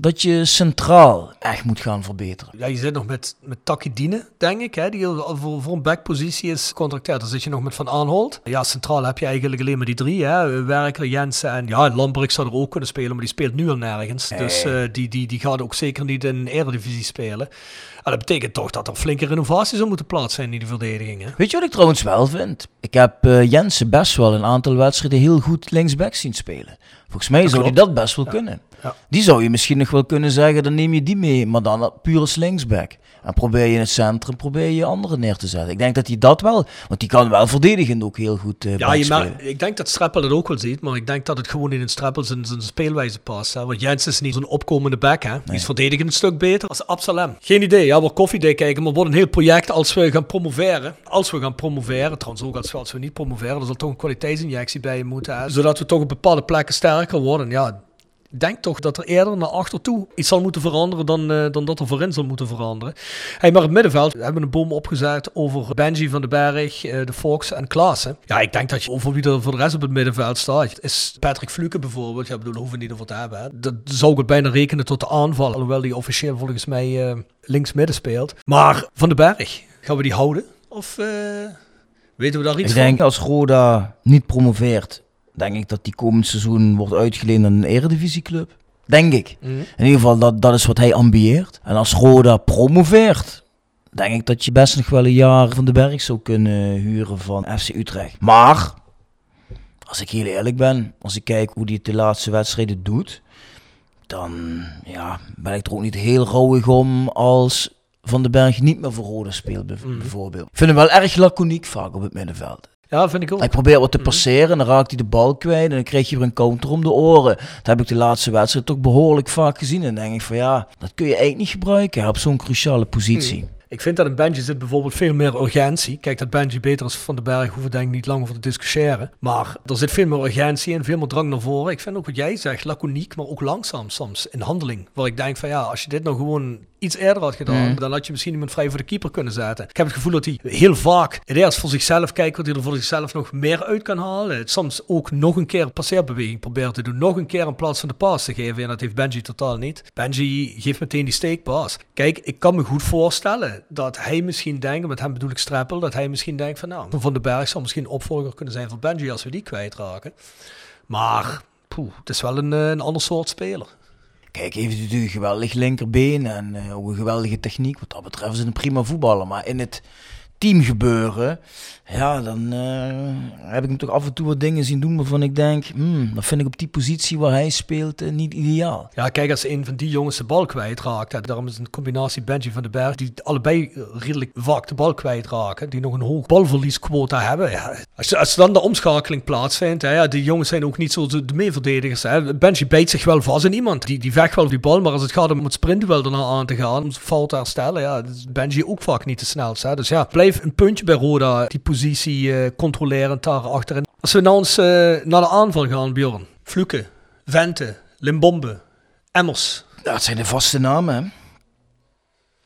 dat je centraal echt moet gaan verbeteren. Ja, je zit nog met, met Takidine, denk ik, hè, die voor, voor een backpositie is contracteerd. Dan zit je nog met Van Aanholt. Ja, centraal heb je eigenlijk alleen maar die drie, hè. Werker, Jensen en ja, Lambrix zou er ook kunnen spelen, maar die speelt nu al nergens. Dus uh, die, die, die gaat ook zeker niet in de Eredivisie spelen. En dat betekent toch dat er flinke renovaties zou moeten plaats zijn in die verdediging. Hè? Weet je wat ik trouwens wel vind? Ik heb uh, Jensen best wel een aantal wedstrijden heel goed linksback zien spelen. Volgens mij zou hij dat best wel Ja. kunnen. Ja. Die zou je misschien nog wel kunnen zeggen, dan neem je die mee, maar dan puur als linksback. En probeer je in het centrum, probeer je andere neer te zetten. Ik denk dat hij dat wel, want die kan wel verdedigend ook heel goed uh, Ja, je merkt, ik denk dat Streppel het ook wel ziet, maar ik denk dat het gewoon in een Streppel zijn, zijn speelwijze past. Hè? Want Jens is niet zo'n opkomende back, hè? Die is verdedigend een stuk beter als Absalem. Geen idee, ja, we koffiedik kijken, maar wordt een heel project als we gaan promoveren. Als we gaan promoveren, trouwens ook als we, als we niet promoveren, er zal toch een kwaliteitsinjectie bij je moeten, hè? zodat we toch op bepaalde plekken sterker worden. Ja, denk toch dat er eerder naar achter toe iets zal moeten veranderen dan, uh, dan dat er voorin zal moeten veranderen. Hey, maar het middenveld, we hebben een boom opgezet over Benji van den Berg, uh, de Fox en Klaassen. Ja, ik denk dat je over wie er voor de rest op het middenveld staat, is Patrick Fluke bijvoorbeeld. Ja, bedoel, hoeven we niet over te hebben. Hè. Dat zou ik het bijna rekenen tot de aanval, alhoewel die officieel volgens mij uh, links midden speelt. Maar van den Berg, gaan we die houden? Of weten we daar iets ik van? denk als Roda niet promoveert, denk ik dat die komend seizoen wordt uitgeleend aan een eredivisieclub. Denk ik. Mhm. In ieder geval, dat, dat is wat hij ambieert. En als Roda promoveert, denk ik dat je best nog wel een jaar van de berg zou kunnen huren van FC Utrecht. Maar, als ik heel eerlijk ben, als ik kijk hoe hij het de laatste wedstrijden doet, dan ja, ben ik er ook niet heel rouwig om als Van den Berg niet meer voor Roda speelt, bijvoorbeeld. Ik vind hem wel erg laconiek vaak op het middenveld. Ja, vind ik ook. Hij probeert wat te passeren en dan raakt hij de bal kwijt en dan krijg je weer een counter om de oren. Dat heb ik de laatste wedstrijd toch behoorlijk vaak gezien. En dan denk ik van ja, dat kun je eigenlijk niet gebruiken op zo'n cruciale positie. Ik vind dat in Benji zit bijvoorbeeld veel meer urgentie. Kijk, dat Benji beter is van de berg, hoeven we denk ik niet lang over te discussiëren. Maar er zit veel meer urgentie in, veel meer drang naar voren. Ik vind ook wat jij zegt, laconiek, maar ook langzaam soms in handeling. Waar ik denk van ja, als je dit nou gewoon iets eerder had gedaan, Mm. dan had je misschien iemand vrij voor de keeper kunnen zetten. Ik heb het gevoel dat hij heel vaak het eerst voor zichzelf kijkt wat hij er voor zichzelf nog meer uit kan halen. Het soms ook nog een keer een passeerbeweging probeert te doen. Nog een keer in plaats van de paas te geven. En dat heeft Benji totaal niet. Benji geeft meteen die steekpaas. Kijk, ik kan me goed voorstellen dat hij misschien denkt, met hem bedoel ik Streppel, dat hij misschien denkt van nou, Van den Berg zou misschien opvolger kunnen zijn van Benji als we die kwijtraken. Maar, poeh, het is wel een, eh, een ander soort speler. Kijk, heeft natuurlijk een geweldig linkerbeen en uh, ook een geweldige techniek. Wat dat betreft is het een prima voetballer. Maar in het team gebeuren, ja, dan uh, heb ik hem toch af en toe wat dingen zien doen waarvan ik denk, hmm, dat vind ik op die positie waar hij speelt uh, niet ideaal. Ja, kijk, als een van die jongens de bal kwijtraakt, hè, daarom is een combinatie Benji van den Berg, die allebei redelijk vaak de bal kwijtraken, die nog een hoog balverliesquota hebben. Als, als dan de omschakeling plaatsvindt, die jongens zijn ook niet zo de meeverdedigers. Hè. Benji bijt zich wel vast in iemand, die, die vecht wel die bal, maar als het gaat om het sprintduel daarna aan te gaan, om fout te herstellen, ja, is Benji ook vaak niet de snelste. Hè. Dus ja, blijf een puntje bij Roda, die positie uh, controlerend daar achterin. Als we nou eens uh, naar de aanval gaan, Bjorn. Fluke, Vente, Limbombe, Emmers. Dat zijn de vaste namen.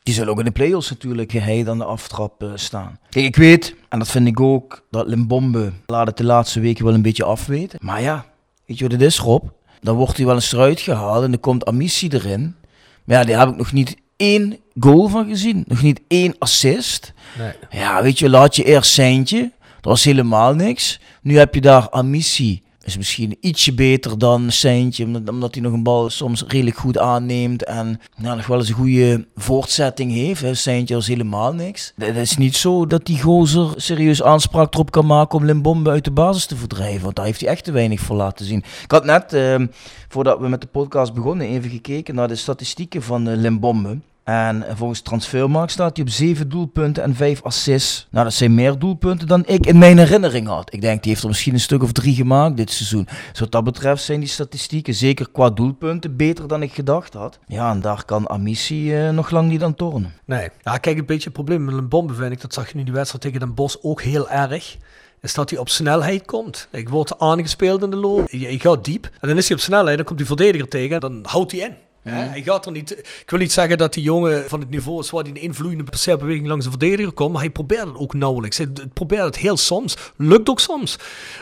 Die zullen ook in de play-offs natuurlijk geheid aan de aftrap uh, staan. Kijk, ik weet, en dat vind ik ook, dat Limbombe laat het de laatste weken wel een beetje afweten. Maar ja, weet je wat het is, Rob? Dan wordt hij wel eens eruit gehaald en dan komt Amissi erin. Maar ja, die heb ik nog niet één goal van gezien. Nog niet één assist. Ja, weet je, laat je eerst Seintje. Dat was helemaal niks. Nu heb je daar Amissi. Is misschien ietsje beter dan Seintje. Omdat hij nog een bal soms redelijk goed aanneemt. En nou, nog wel eens een goede voortzetting heeft. Seintje was helemaal niks. Het is niet zo dat die gozer serieus aanspraak erop kan maken om Limbombe uit de basis te verdrijven. Want daar heeft hij echt te weinig voor laten zien. Ik had net, eh, voordat we met de podcast begonnen, even gekeken naar de statistieken van uh, Limbombe. En volgens Transfermarkt staat hij op 7 doelpunten en 5 assists. Nou, dat zijn meer doelpunten dan ik in mijn herinnering had. Ik denk, die heeft er misschien een stuk of drie gemaakt dit seizoen. Dus wat dat betreft zijn die statistieken, zeker qua doelpunten, beter dan ik gedacht had. Ja, en daar kan Amissi uh, nog lang niet aan tornen. Nee. Ja, kijk, een beetje het probleem met een bombe vind ik, dat zag je nu die wedstrijd tegen Den Bosch ook heel erg is dat hij op snelheid komt. Ik word aangespeeld in de loop. Je, je gaat diep. En dan is hij op snelheid, dan komt die verdediger tegen. Dan houdt hij in. Hè? Hij gaat er niet. Ik wil niet zeggen dat die jongen van het niveau is waar hij een invloeiende passeerbeweging langs de verdediger komt, maar hij probeert het ook nauwelijks. Hij probeert het heel soms. Lukt ook soms.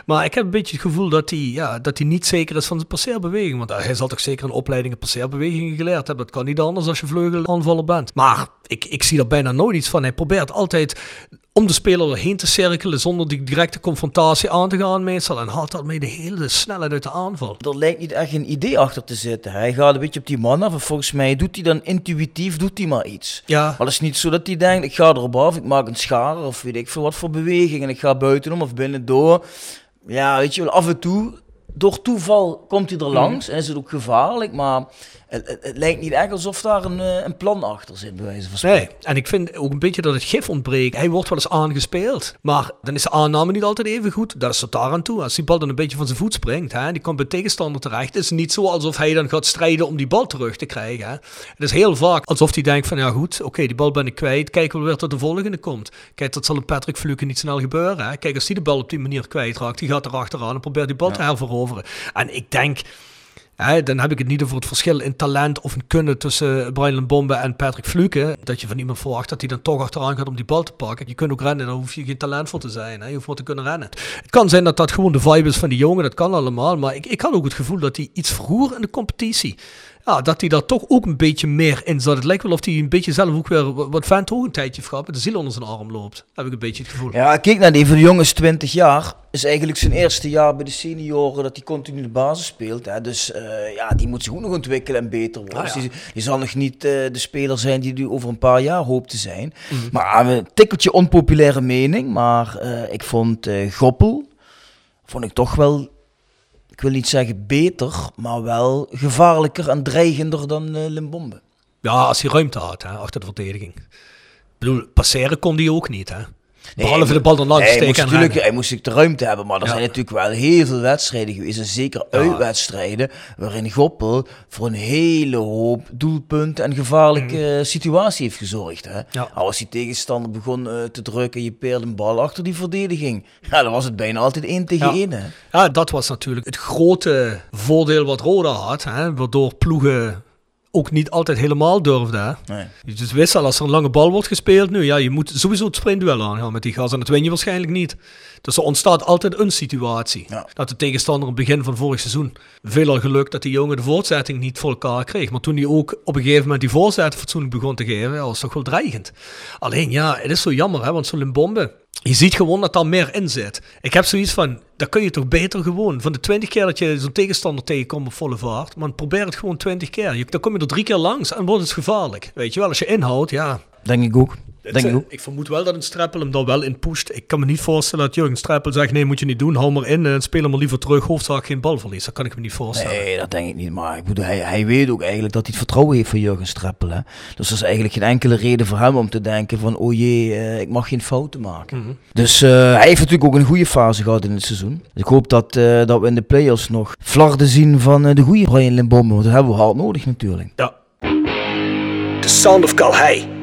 Maar ik heb een beetje het gevoel dat hij, ja, dat hij niet zeker is van zijn passeerbeweging. Want hij zal toch zeker een opleiding passeerbewegingen geleerd hebben. Dat kan niet anders als je vleugelaanvaller bent. Maar ik, ik zie er bijna nooit iets van. Hij probeert altijd om de speler erheen te cirkelen zonder die directe confrontatie aan te gaan meestal. En haalt daarmee de hele snelheid uit de aanval. Er lijkt niet echt een idee achter te zitten. Hij gaat een beetje op die man af en volgens mij doet hij dan intuïtief doet hij maar iets. Ja. Maar het is niet zo dat hij denkt, ik ga erop af, ik maak een schaar of weet ik veel wat voor beweging en ik ga buitenom of binnen door. Ja, weet je wel, af en toe, door toeval komt hij er langs en is het ook gevaarlijk, maar het, het, het lijkt niet echt alsof daar een, eh, een plan achter zit, bij wijze van spreken. Nee, en ik vind ook een beetje dat het gif ontbreekt. Hij wordt wel eens aangespeeld, maar dan is de aanname niet altijd even goed. Dat is tot daar aan toe. Als die bal dan een beetje van zijn voet springt, hè, die komt bij tegenstander terecht, is het niet zo alsof hij dan gaat strijden om die bal terug te krijgen. Hè. Het is heel vaak alsof hij denkt van, ja goed, oké, die bal ben ik kwijt, kijken we weer tot de volgende komt. Kijk, dat zal een Patrick Fluke niet snel gebeuren. Hè. Kijk, als hij de bal op die manier kwijtraakt, die gaat erachteraan en probeert die bal te herveroveren. En ik denk... Dan heb ik het niet over het verschil in talent of in kunnen tussen Brian Bombe en Patrick Fluke. Dat je van iemand verwacht dat hij dan toch achteraan gaat om die bal te pakken. Je kunt ook rennen, daar hoef je geen talent voor te zijn. Hè. Je hoeft maar te kunnen rennen. Het kan zijn dat dat gewoon de vibe is van die jongen, dat kan allemaal. Maar ik, ik had ook het gevoel dat hij iets vroeger in de competitie ja, dat hij daar toch ook een beetje meer in zat. Het lijkt wel of hij een beetje zelf ook weer wat vent ook een tijdje met de ziel onder zijn arm loopt. Heb ik een beetje het gevoel. Ja, kijk naar die van de jongens 20 jaar. Is eigenlijk zijn eerste jaar bij de senioren dat hij continu de basis speelt. Hè. Dus eh, ja, die moet zich ook nog ontwikkelen en beter worden. Ah, Dus die, die zal nog niet eh, de speler zijn die hij over een paar jaar hoopt te zijn. Mhm. Maar een tikkeltje onpopulaire mening. Maar eh, ik vond eh Goppel, vond ik toch wel ik wil niet zeggen beter, maar wel gevaarlijker en dreigender dan eh, Limbombe. Ja, als hij ruimte had hè, achter de verdediging. Ik bedoel, passeren kon hij ook niet. Hè. Behalve de bal er langs hij steken moest hij moest de ruimte hebben, maar er Ja. zijn natuurlijk wel heel veel wedstrijden geweest, en zeker uitwedstrijden, waarin Goppel voor een hele hoop doelpunten en gevaarlijke eh, situatie heeft gezorgd. Hè? Ja. Als die tegenstander begon eh, te drukken, je peerde een bal achter die verdediging, ja, dan was het bijna altijd één tegen één. Hè? Ja, dat was natuurlijk het grote voordeel wat Roda had. Hè, waardoor ploegen ook niet altijd helemaal durfden. Hè. Nee. Je dus wist al, als er een lange bal wordt gespeeld, nu ja, je moet sowieso het sprintduel aangaan met die gas. En dat win je waarschijnlijk niet. Dus er ontstaat altijd een situatie. Ja. Dat de tegenstander in het begin van vorig seizoen veelal geluk dat die jongen de voortzetting niet voor elkaar kreeg. Maar toen hij ook op een gegeven moment die voorzet fatsoenlijk begon te geven, ja, was toch wel dreigend. Alleen ja, het is zo jammer, hè, want zo'n Limbombe, je ziet gewoon dat daar meer in zit. Ik heb zoiets van, dat kun je toch beter gewoon. Van de 20 keer dat je zo'n tegenstander tegenkomt op volle vaart, man, probeer het gewoon 20 keer. Je, dan kom je er drie keer langs en wordt het gevaarlijk. Weet je wel, als je inhoudt, ja. Denk ik ook. Het, ik ook. ik vermoed wel dat een Streppel hem daar wel in pusht. Ik kan me niet voorstellen dat Jurgen Streppel zegt, nee, moet je niet doen, hou maar in en speel hem maar liever terug, hoofdzaak geen balverlies. Dat kan ik me niet voorstellen. Nee, dat denk ik niet. Maar ik bedoel, hij, hij weet ook eigenlijk dat hij het vertrouwen heeft voor Jurgen Streppel. Hè? Dus er is eigenlijk geen enkele reden voor hem om te denken van... oh jee, eh, ik mag geen fouten maken. Mhm. Dus eh, hij heeft natuurlijk ook een goede fase gehad in het seizoen. Dus ik hoop dat, eh, dat we in de play-offs nog flarden zien van de goede Brian Limbombe. Want dat hebben we hard nodig natuurlijk. Ja. The Sound of Calhei.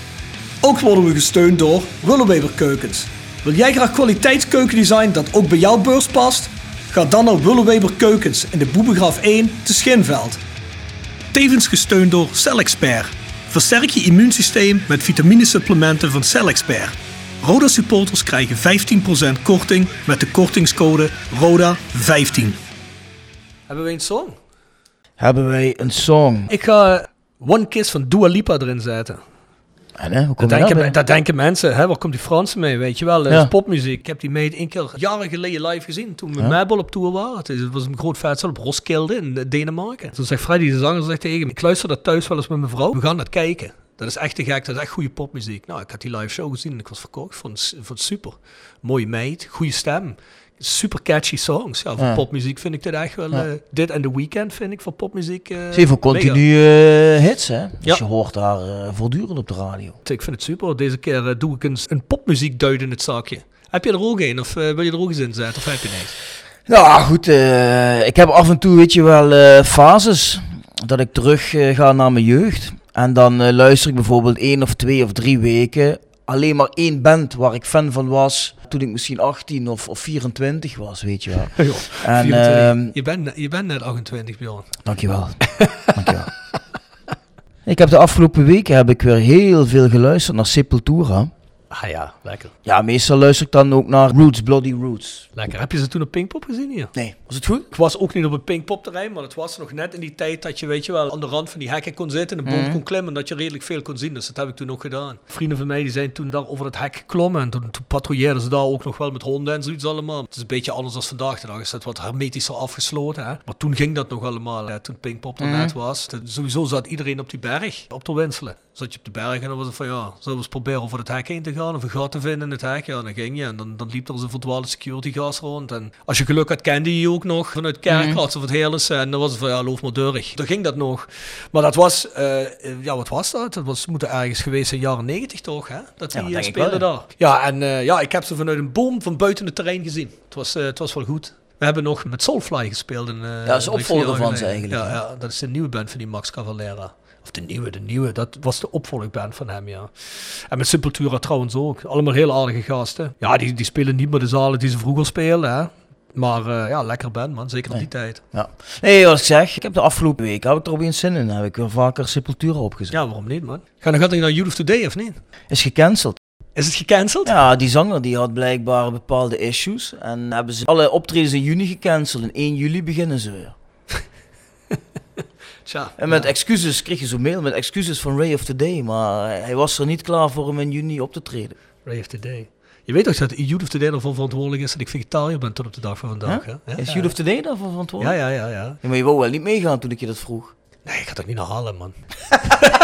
Ook worden we gesteund door Willeweber Keukens. Wil jij graag kwaliteitskeukendesign dat ook bij jouw beurs past? Ga dan naar Willeweber Keukens in de Boebegraaf 1 te Schinveld. Tevens gesteund door CellExpert. Versterk je immuunsysteem met vitaminesupplementen van CellExpert. Roda supporters krijgen 15% korting met de kortingscode RODA15. Hebben we een song? Hebben wij een song. Ik ga One Kiss van Dua Lipa erin zetten. En, hè, hoe Dat je denken, daarbij? dat denken mensen, hè, waar komt die Fransen mee, weet je wel, Ja. is popmuziek. Ik heb die mee één keer jaren geleden live gezien, toen we Ja. Mabel op tour waren. Het was een groot festival op Roskilde in eh, Denemarken. Toen zegt Freddy de zanger zegt tegen me, ik luister dat thuis wel eens met mijn vrouw, we gaan dat kijken. Dat is echt te gek, dat is echt goede popmuziek. Nou, ik had die live show gezien en ik was verkocht, ik vond, vond het super. Mooie meid, goede stem. Super catchy songs. Ja, voor Ja. popmuziek vind ik dit echt wel... Ja. eh, dit en The Weeknd vind ik voor popmuziek... eh, Ze heeft ook mega. continu eh, hits, hè? Dus je hoort daar eh, voortdurend op de radio. Ik vind het super. Deze keer eh, doe ik eens een popmuziek duid in het zakje. Heb je er ook een? Of eh, wil je er ook eens in zetten? Of heb je niks? Nou goed, eh, ik heb af en toe, weet je wel, eh, fases dat ik terug eh, ga naar mijn jeugd. En dan eh, luister ik bijvoorbeeld één of twee of drie weken alleen maar één band waar ik fan van was toen ik misschien 18 of, of 24 was, weet je wel. En, 24. ehm, je, bent, net- je bent net 28, Bjorn. Dankjewel. Dankjewel. Ik heb de afgelopen weken heb ik weer heel veel geluisterd naar Sepultura. Ah ja, lekker. Ja, meestal luister ik dan ook naar Roots, Bloody Roots. Lekker. Heb je ze toen op Pinkpop gezien hier? Nee. Was het goed? Ik was ook niet op het Pinkpop terrein, maar het was nog net in die tijd dat je, weet je wel, aan de rand van die hekken kon zitten, een boom Mhm. kon klimmen, dat je redelijk veel kon zien. Dus dat heb ik toen ook gedaan. Vrienden van mij die zijn toen daar over het hek geklommen en toen, toen patrouilleerden ze daar ook nog wel met honden en zoiets allemaal. Het is een beetje anders dan vandaag de dag. Is het wat hermetischer afgesloten, hè? Maar toen ging dat nog allemaal, hè, toen Pinkpop er Mhm. net was. Toen- sowieso zat iedereen op die berg, op te winselen. Zat je op de berg en dan was het van ja, zullen we eens proberen over het hek heen te gaan of een gat te vinden in het hek? Ja, dan ging je en dan, dan liep er zo'n verdwaalde security gas rond. En als je geluk had, kende je ook nog vanuit Kerkrats of het Heerlijse. En dan was het van ja, loof maar deurig. Dan ging dat nog. Maar dat was, eh, ja, wat was dat? Dat was, moet ergens geweest zijn jaren negentig toch, hè? Dat Ja, die eh, ik speelden daar. Ja, en eh, ja, ik heb ze vanuit een boom van buiten het terrein gezien. Het was, het was wel goed. We hebben nog met Soulfly gespeeld. In, eh, dat is opvolger van ze eigenlijk, Ja, ja, dat is de nieuwe band van die Max Cavalera. Of de nieuwe, de nieuwe. Dat was de opvolgband van hem, ja. En met Sepultura trouwens ook. Allemaal heel aardige gasten. Ja, die, die spelen niet meer de zalen die ze vroeger speelden, hè. Maar eh, ja, lekker band, man. Zeker op die tijd. Ja. Nee, wat ik zeg, ik heb de afgelopen week heb ik er opeens zin in. Heb ik weer vaker Sepultura opgezet. Ja, waarom niet, man? Ga dan gaat hij naar Youth of Today, of niet? Is gecanceld. Is het gecanceld? Ja, die zanger die had blijkbaar bepaalde issues. En hebben ze alle optredens in juni gecanceld. En 1 juli beginnen ze weer. Tja. En met ja. excuses kreeg je zo'n mail met excuses van Ray of Today. Maar hij was er niet klaar voor om in juni op te treden. Ray of Today. Je weet toch dat Youth of Today ervoor verantwoordelijk is dat ik vegetariër ben tot op de dag van vandaag, hè? Ja, Is. Youth of Today daarvoor Ja, verantwoordelijk? ja, ja, ja. Ja, maar je wou wel niet meegaan toen ik je dat vroeg. Nee, ik ga dat niet naar halen, man.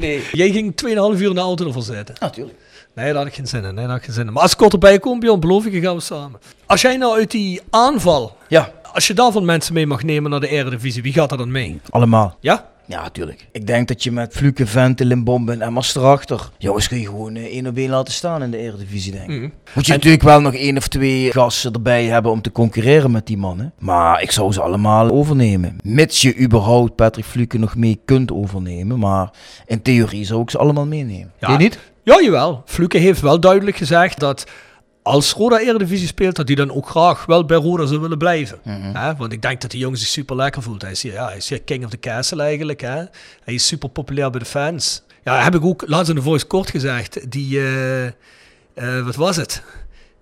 Nee. Jij ging 2,5 uur in de auto ervoor zitten. Natuurlijk. Nee, daar had ik geen zin in. Nee, daar had ik geen zin in. Maar als ik kort erbij kom, Bjorn, beloof ik je, gaan we samen. Als jij nou uit die aanval, Ja, als je daarvan mensen mee mag nemen naar de Eredivisie, wie gaat er dan mee? allemaal. Ja? Ja, natuurlijk. Ik denk dat je met Fluke, Vente, Limbombe en Emmers erachter... Jongens, kun je gewoon eh, één op één laten staan in de Eredivisie, denk ik. Mhm. Moet je natuurlijk wel nog één of twee gasten erbij hebben om te concurreren met die mannen. Maar ik zou ze allemaal overnemen. Mits je überhaupt Patrick Fluke nog mee kunt overnemen. Maar in theorie zou ik ze allemaal meenemen. Ja. Je niet? Ja, jawel. Fluke heeft wel duidelijk gezegd dat als Roda Eredivisie speelt, dat hij dan ook graag wel bij Roda zou willen blijven. Mhm. Hè? Want ik denk dat die jongen zich super lekker voelt. Hij is hier, ja, hij is hier king of the castle eigenlijk. Hè? Hij is super populair bij de fans. Ja, heb ik ook laatst in de Voice kort gezegd. Die, eh, eh, wat was het?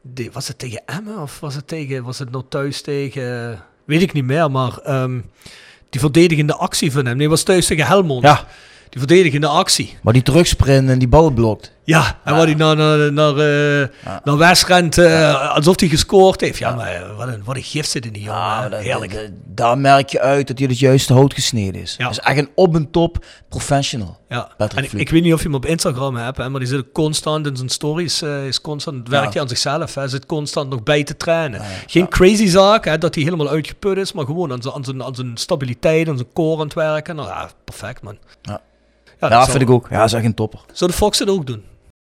Die, was het tegen Emmen of was het, tegen, was het nou thuis tegen... Weet ik niet meer, maar ehm, die verdedigende actie van hem. Nee, was thuis tegen Helmond. Ja. Die verdedigende actie. Maar die terugsprint en die bal blokt. Ja, en waar hij naar, naar, naar, eh, naar West rent, eh, alsof hij gescoord heeft. Ja, maar eh, wat een, wat een gift zit in die jongen. Ja, Heerlijk. daar merk je uit dat hij het juiste hout gesneden is. Ja. Is echt een op en top professional. Ja. Patrick En ik, weet niet of je hem op Instagram hebt, hè, maar die zit constant in zijn stories. eh, is constant, werkt Ja. hij aan zichzelf. Hij zit constant nog bij te trainen. Geen crazy zaak, hè, dat hij helemaal uitgeput is, maar gewoon aan zijn, aan zijn, aan zijn stabiliteit, aan zijn core aan het werken. Nou ja, perfect man. Ja. Ja, dat vind ik ook. Ja, dat is echt een topper. Zou de Fox het ook doen?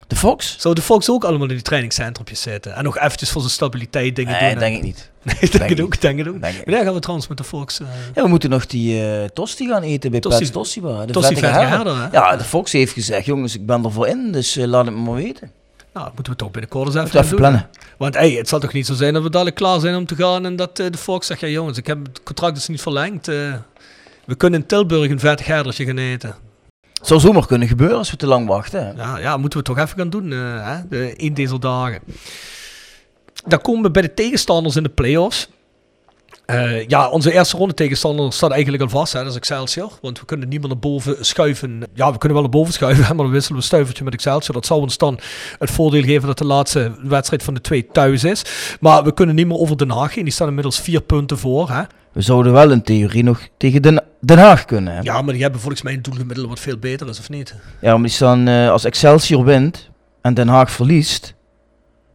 De Fox? Zou de Fox ook allemaal in die trainingscentrumpjes zitten? En nog eventjes voor zijn stabiliteit dingen Nee, doen? denk ik niet. Nee, denk, Denk het ook, denk het ook. Denk ik Wanneer gaan we trouwens met de Fox? eh, Ja, we moeten nog die eh tosti gaan eten bij Tosti- Pets Tosti Bar. De Tosti vettige herder. hè? Ja, de Fox heeft gezegd, jongens, ik ben er voor in, dus eh, laat het me maar weten. Nou, dat moeten we toch binnenkort eens even, even doen, plannen. Want hey, het zal toch niet zo zijn dat we dadelijk klaar zijn om te gaan en dat de Fox zegt, ja jongens, ik heb het contract is niet verlengd. we kunnen in Tilburg een vettig herdertje gaan eten. Zou zomaar kunnen gebeuren als we te lang wachten. Ja, ja moeten we toch even gaan doen, eh, hè? In deze dagen. Dan komen we bij de tegenstanders in de play-offs. Eh, ja, onze eerste ronde tegenstander staat eigenlijk al vast, hè? dat is Excelsior. Want we kunnen niet meer naar boven schuiven. Ja, we kunnen wel naar boven schuiven, maar dan wisselen we een stuivertje met Excelsior. Dat zal ons dan het voordeel geven dat de laatste wedstrijd van de twee thuis is. Maar we kunnen niet meer over Den Haag heen. Die staan inmiddels vier punten voor. Hè? We zouden wel in theorie nog tegen Den, Den Haag kunnen. Hè? Ja, maar die hebben volgens mij een doelgemiddelde wat veel beter is, of niet? Ja, maar die staan, eh, als Excelsior wint en Den Haag verliest,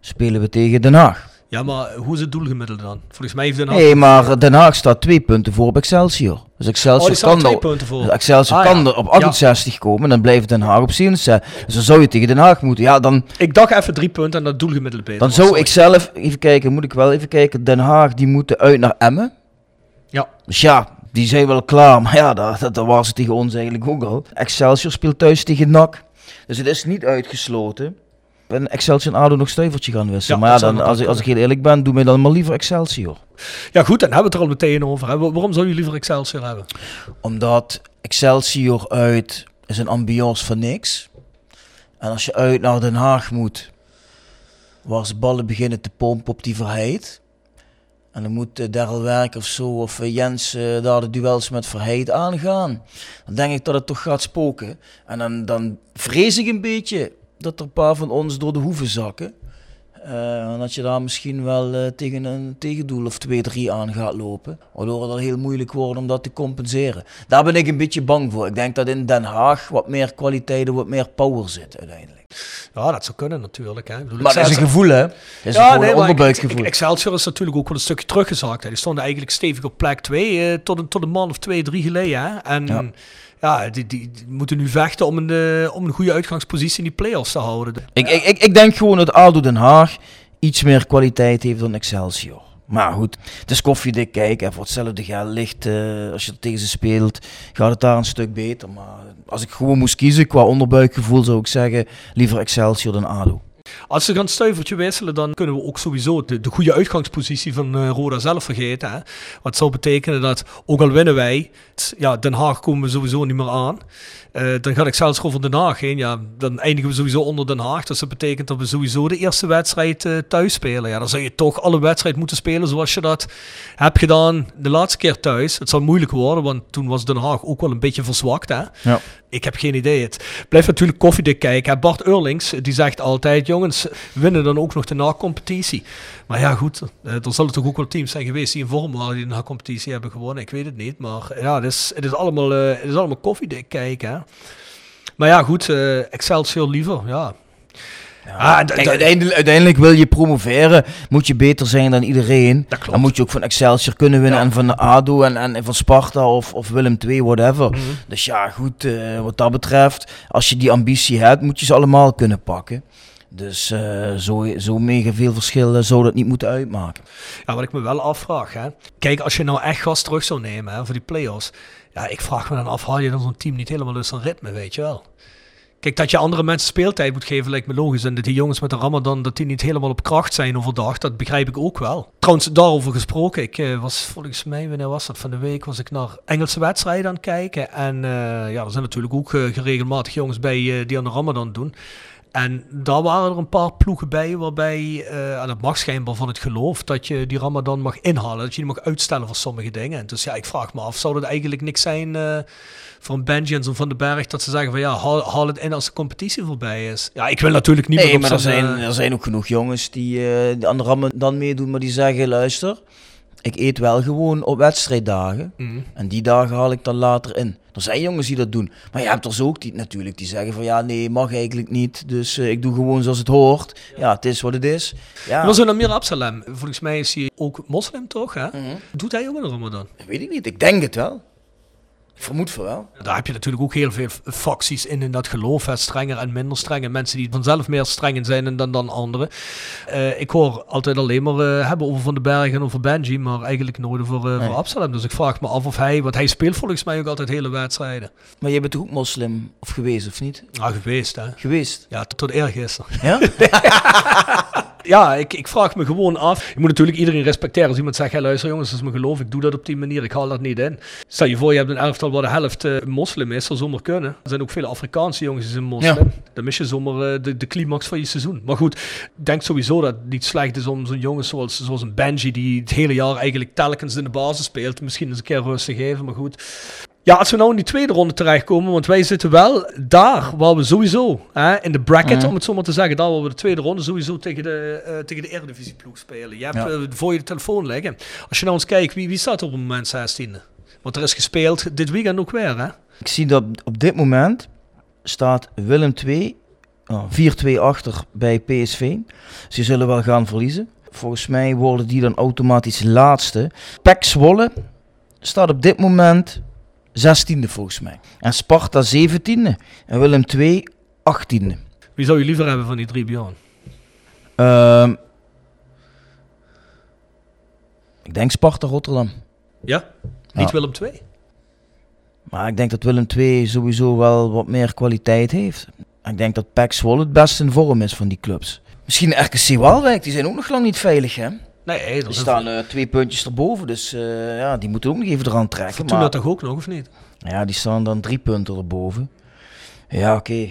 spelen we tegen Den Haag. Ja, maar hoe is het doelgemiddelde dan? Volgens mij heeft Den Haag... Nee, maar Den Haag staat twee punten voor op Excelsior. Dus Excelsior Oh, kan, er, dus Excelsior Ah, kan ja. er op 68 komen. Dan blijft Den Haag op 67. Dus dan zou je tegen Den Haag moeten. Ja, dan, Ik dacht even drie punten en dat doelgemiddelde beter dan zou ik zelf, even kijken, moet ik wel even kijken. Den Haag, die moeten uit naar Emmen. Dus ja, die zijn wel klaar. Maar ja, dat, dat, dat was het tegen ons eigenlijk ook al. Excelsior speelt thuis tegen NAC. Dus het is niet uitgesloten. En Excelsior en ADO nog stuivertje gaan wisselen. Ja, maar ja, dan, als, ik- als ik heel eerlijk ben, doe mij dan maar liever Excelsior. Ja goed, dan hebben we het er al meteen over. Hè. Waarom zou je liever Excelsior hebben? Omdat Excelsior uit is een ambiance van niks. En als je uit naar Den Haag moet, waar ze ballen beginnen te pompen op die Verheid. En dan moet uh, Daryl Werk of zo, of eh, Jens eh, daar de duels met Verheid aangaan. Dan denk ik dat het toch gaat spoken. En dan, dan vrees ik een beetje dat er een paar van ons door de hoeven zakken. Eh, en dat je daar misschien wel eh, tegen een tegendoel of 2-3 aan gaat lopen. Waardoor het al heel moeilijk wordt om dat te compenseren. Daar ben ik een beetje bang voor. Ik denk dat in Den Haag wat meer kwaliteit en wat meer power zit uiteindelijk. Ja, dat zou kunnen natuurlijk. Hè. Bedoel, Maar dat is een gevoel, hè? Dat is Ja, gewoon nee, een onderbuikgevoel. Excelsior is natuurlijk ook wel een stukje teruggezakt. Hè. Die stonden eigenlijk stevig op plek 2 tot, een, tot een man of twee, drie geleden. Hè. En ja, Ja. die, moeten nu vechten om een, eh, om een goede uitgangspositie in die play-offs te houden. Ik, ik, ik, denk gewoon dat ADO Den Haag iets meer kwaliteit heeft dan Excelsior. Maar goed, het is koffiedik kijken. En voor hetzelfde geld ligt, eh, als je tegen ze speelt, gaat het daar een stuk beter. Maar als ik gewoon moest kiezen qua onderbuikgevoel, zou ik zeggen liever Excelsior dan ADO. Als ze gaan stuivertje wisselen, dan kunnen we ook sowieso de, de goede uitgangspositie van Roda zelf vergeten. Hè? Wat zou betekenen dat, ook al winnen wij, ja, Den Haag komen we sowieso niet meer aan. Eh, dan ga ik zelfs over Den Haag heen. Ja, dan eindigen we sowieso onder Den Haag. Dus dat betekent dat we sowieso de eerste wedstrijd eh, thuis spelen. Ja, dan zou je toch alle wedstrijd moeten spelen zoals je dat hebt gedaan de laatste keer thuis. Het zal moeilijk worden, want toen was Den Haag ook wel een beetje verzwakt. Hè? Ja. Ik heb geen idee. Het blijft natuurlijk koffiedik kijken. hè. Bart Eurlings die zegt altijd: jongens, winnen dan ook nog de na-competitie. Maar ja, goed, eh, er zullen toch ook wel teams zijn geweest die in vorm waren die de na-competitie hebben gewonnen. Ik weet het niet. Maar ja, het is, het is allemaal, eh, het is allemaal koffiedik kijken. Hè. Maar ja, goed, eh, Excelsior liever. Ja. Ah, Kijk, uiteindelijk, uiteindelijk wil je promoveren, moet je beter zijn dan iedereen. Dan moet je ook van Excelsior kunnen winnen en van de ADO en, en van Sparta of, of Willem II, whatever. Mhm. Dus ja, goed, eh, wat dat betreft, als je die ambitie hebt, moet je ze allemaal kunnen pakken. Dus eh, zo, zo mega veel verschil zou dat niet moeten uitmaken. Ja, wat ik me wel afvraag, hè. Kijk, als je nou echt gas terug zou nemen hè, voor die play-offs. Ja, ik vraag me dan af, haal je dan zo'n team niet helemaal uit zijn ritme, weet je wel? Kijk, dat je andere mensen speeltijd moet geven lijkt me logisch. En dat die jongens met de Ramadan, dat die niet helemaal op kracht zijn overdag, dat begrijp ik ook wel. Trouwens, daarover gesproken, ik eh, was volgens mij, wanneer was dat? Van de week was ik naar Engelse wedstrijden aan het kijken. En eh, ja, er zijn natuurlijk ook geregelmatig jongens bij die aan de Ramadan doen. En daar waren er een paar ploegen bij waarbij, eh en dat mag schijnbaar van het geloof, dat je die Ramadan mag inhalen. Dat je die mag uitstellen voor sommige dingen. En dus ja, ik vraag me af, zou dat eigenlijk niks zijn eh, voor een Benji en Van den Berg, dat ze zeggen van ja, haal, haal het in als de competitie voorbij is. Ja, ik wil natuurlijk niet meer Nee, op maar er zijn, eh, er zijn ook genoeg jongens die, die aan de rammen dan meedoen, maar die zeggen, luister, ik eet wel gewoon op wedstrijddagen. Mhm. En die dagen haal ik dan later in. Er zijn jongens die dat doen. Maar je hebt er zo ook die natuurlijk die zeggen van ja, nee, mag eigenlijk niet. Dus eh, ik doe gewoon zoals het hoort. Ja, het is wat het is. Ja. Maar zo'n Amir Absalem, volgens mij is hij ook moslim toch? Hè? Mhm. Doet hij ook in de Ramadan? Weet ik niet, ik denk het wel. Vermoed van wel. Daar heb je natuurlijk ook heel veel facties in, in dat geloof. Hè. Strenger en minder strenge. Mensen die vanzelf meer streng zijn dan, dan anderen. Eh, ik hoor altijd alleen maar eh, hebben over Van den Berg en over Benji. Maar eigenlijk nooit over, eh, Nee. voor Absalem. Dus ik vraag me af of hij... Want hij speelt volgens mij ook altijd hele wedstrijden. Maar jij bent toch ook moslim of geweest of niet? Ah, geweest hè. Geweest? Ja, tot, tot eergisteren. Ja? ja, ik, ik vraag me gewoon af. Je moet natuurlijk iedereen respecteren. Als iemand zegt, hey, luister jongens, dat is mijn geloof. Ik doe dat op die manier. Ik haal dat niet in. Stel je voor, je hebt een elftal waar de helft eh, moslim is. Dat zou zomaar kunnen. Er zijn ook veel Afrikaanse jongens die zijn moslim. Ja. Dan mis je zomaar eh, de, de climax van je seizoen. Maar goed, ik denk sowieso dat het niet slecht is om zo'n jongens zoals, zoals een Benji... die het hele jaar eigenlijk telkens in de basis speelt... misschien eens een keer rust te geven, maar goed... Ja, als we nou in die tweede ronde terechtkomen, want wij zitten wel daar waar we sowieso, hè, in de bracket, Mhm. om het zo maar te zeggen, daar waar we de tweede ronde sowieso tegen de, eh tegen de Eredivisie ploeg spelen. Je hebt Ja. eh, voor je de telefoon liggen. Als je nou eens kijkt, wie, wie staat op het moment 16e? Want er is gespeeld dit weekend ook weer, hè? Ik zie dat op dit moment staat Willem 2 4-2 achter bij PSV. Ze zullen wel gaan verliezen. Volgens mij worden die dan automatisch laatste. PEC Zwolle staat op dit moment 16e volgens mij. En Sparta 17e. En Willem II 18e. Wie zou je liever hebben van die drie, Bjorn? Ehm, ik denk Sparta Rotterdam. Ja? Niet Ja. Willem II? Maar ik denk dat Willem II sowieso wel wat meer kwaliteit heeft. Ik denk dat Zwolle het best in vorm is van die clubs. Misschien RKC Waalwijk, die zijn ook nog lang niet veilig hè. Nee, dat Die staan eh, twee puntjes erboven, dus eh, ja, die moeten ook nog even eraan trekken. Fortuna Maar toch ook nog, of niet? ja, die staan dan drie punten erboven. Ja, oké.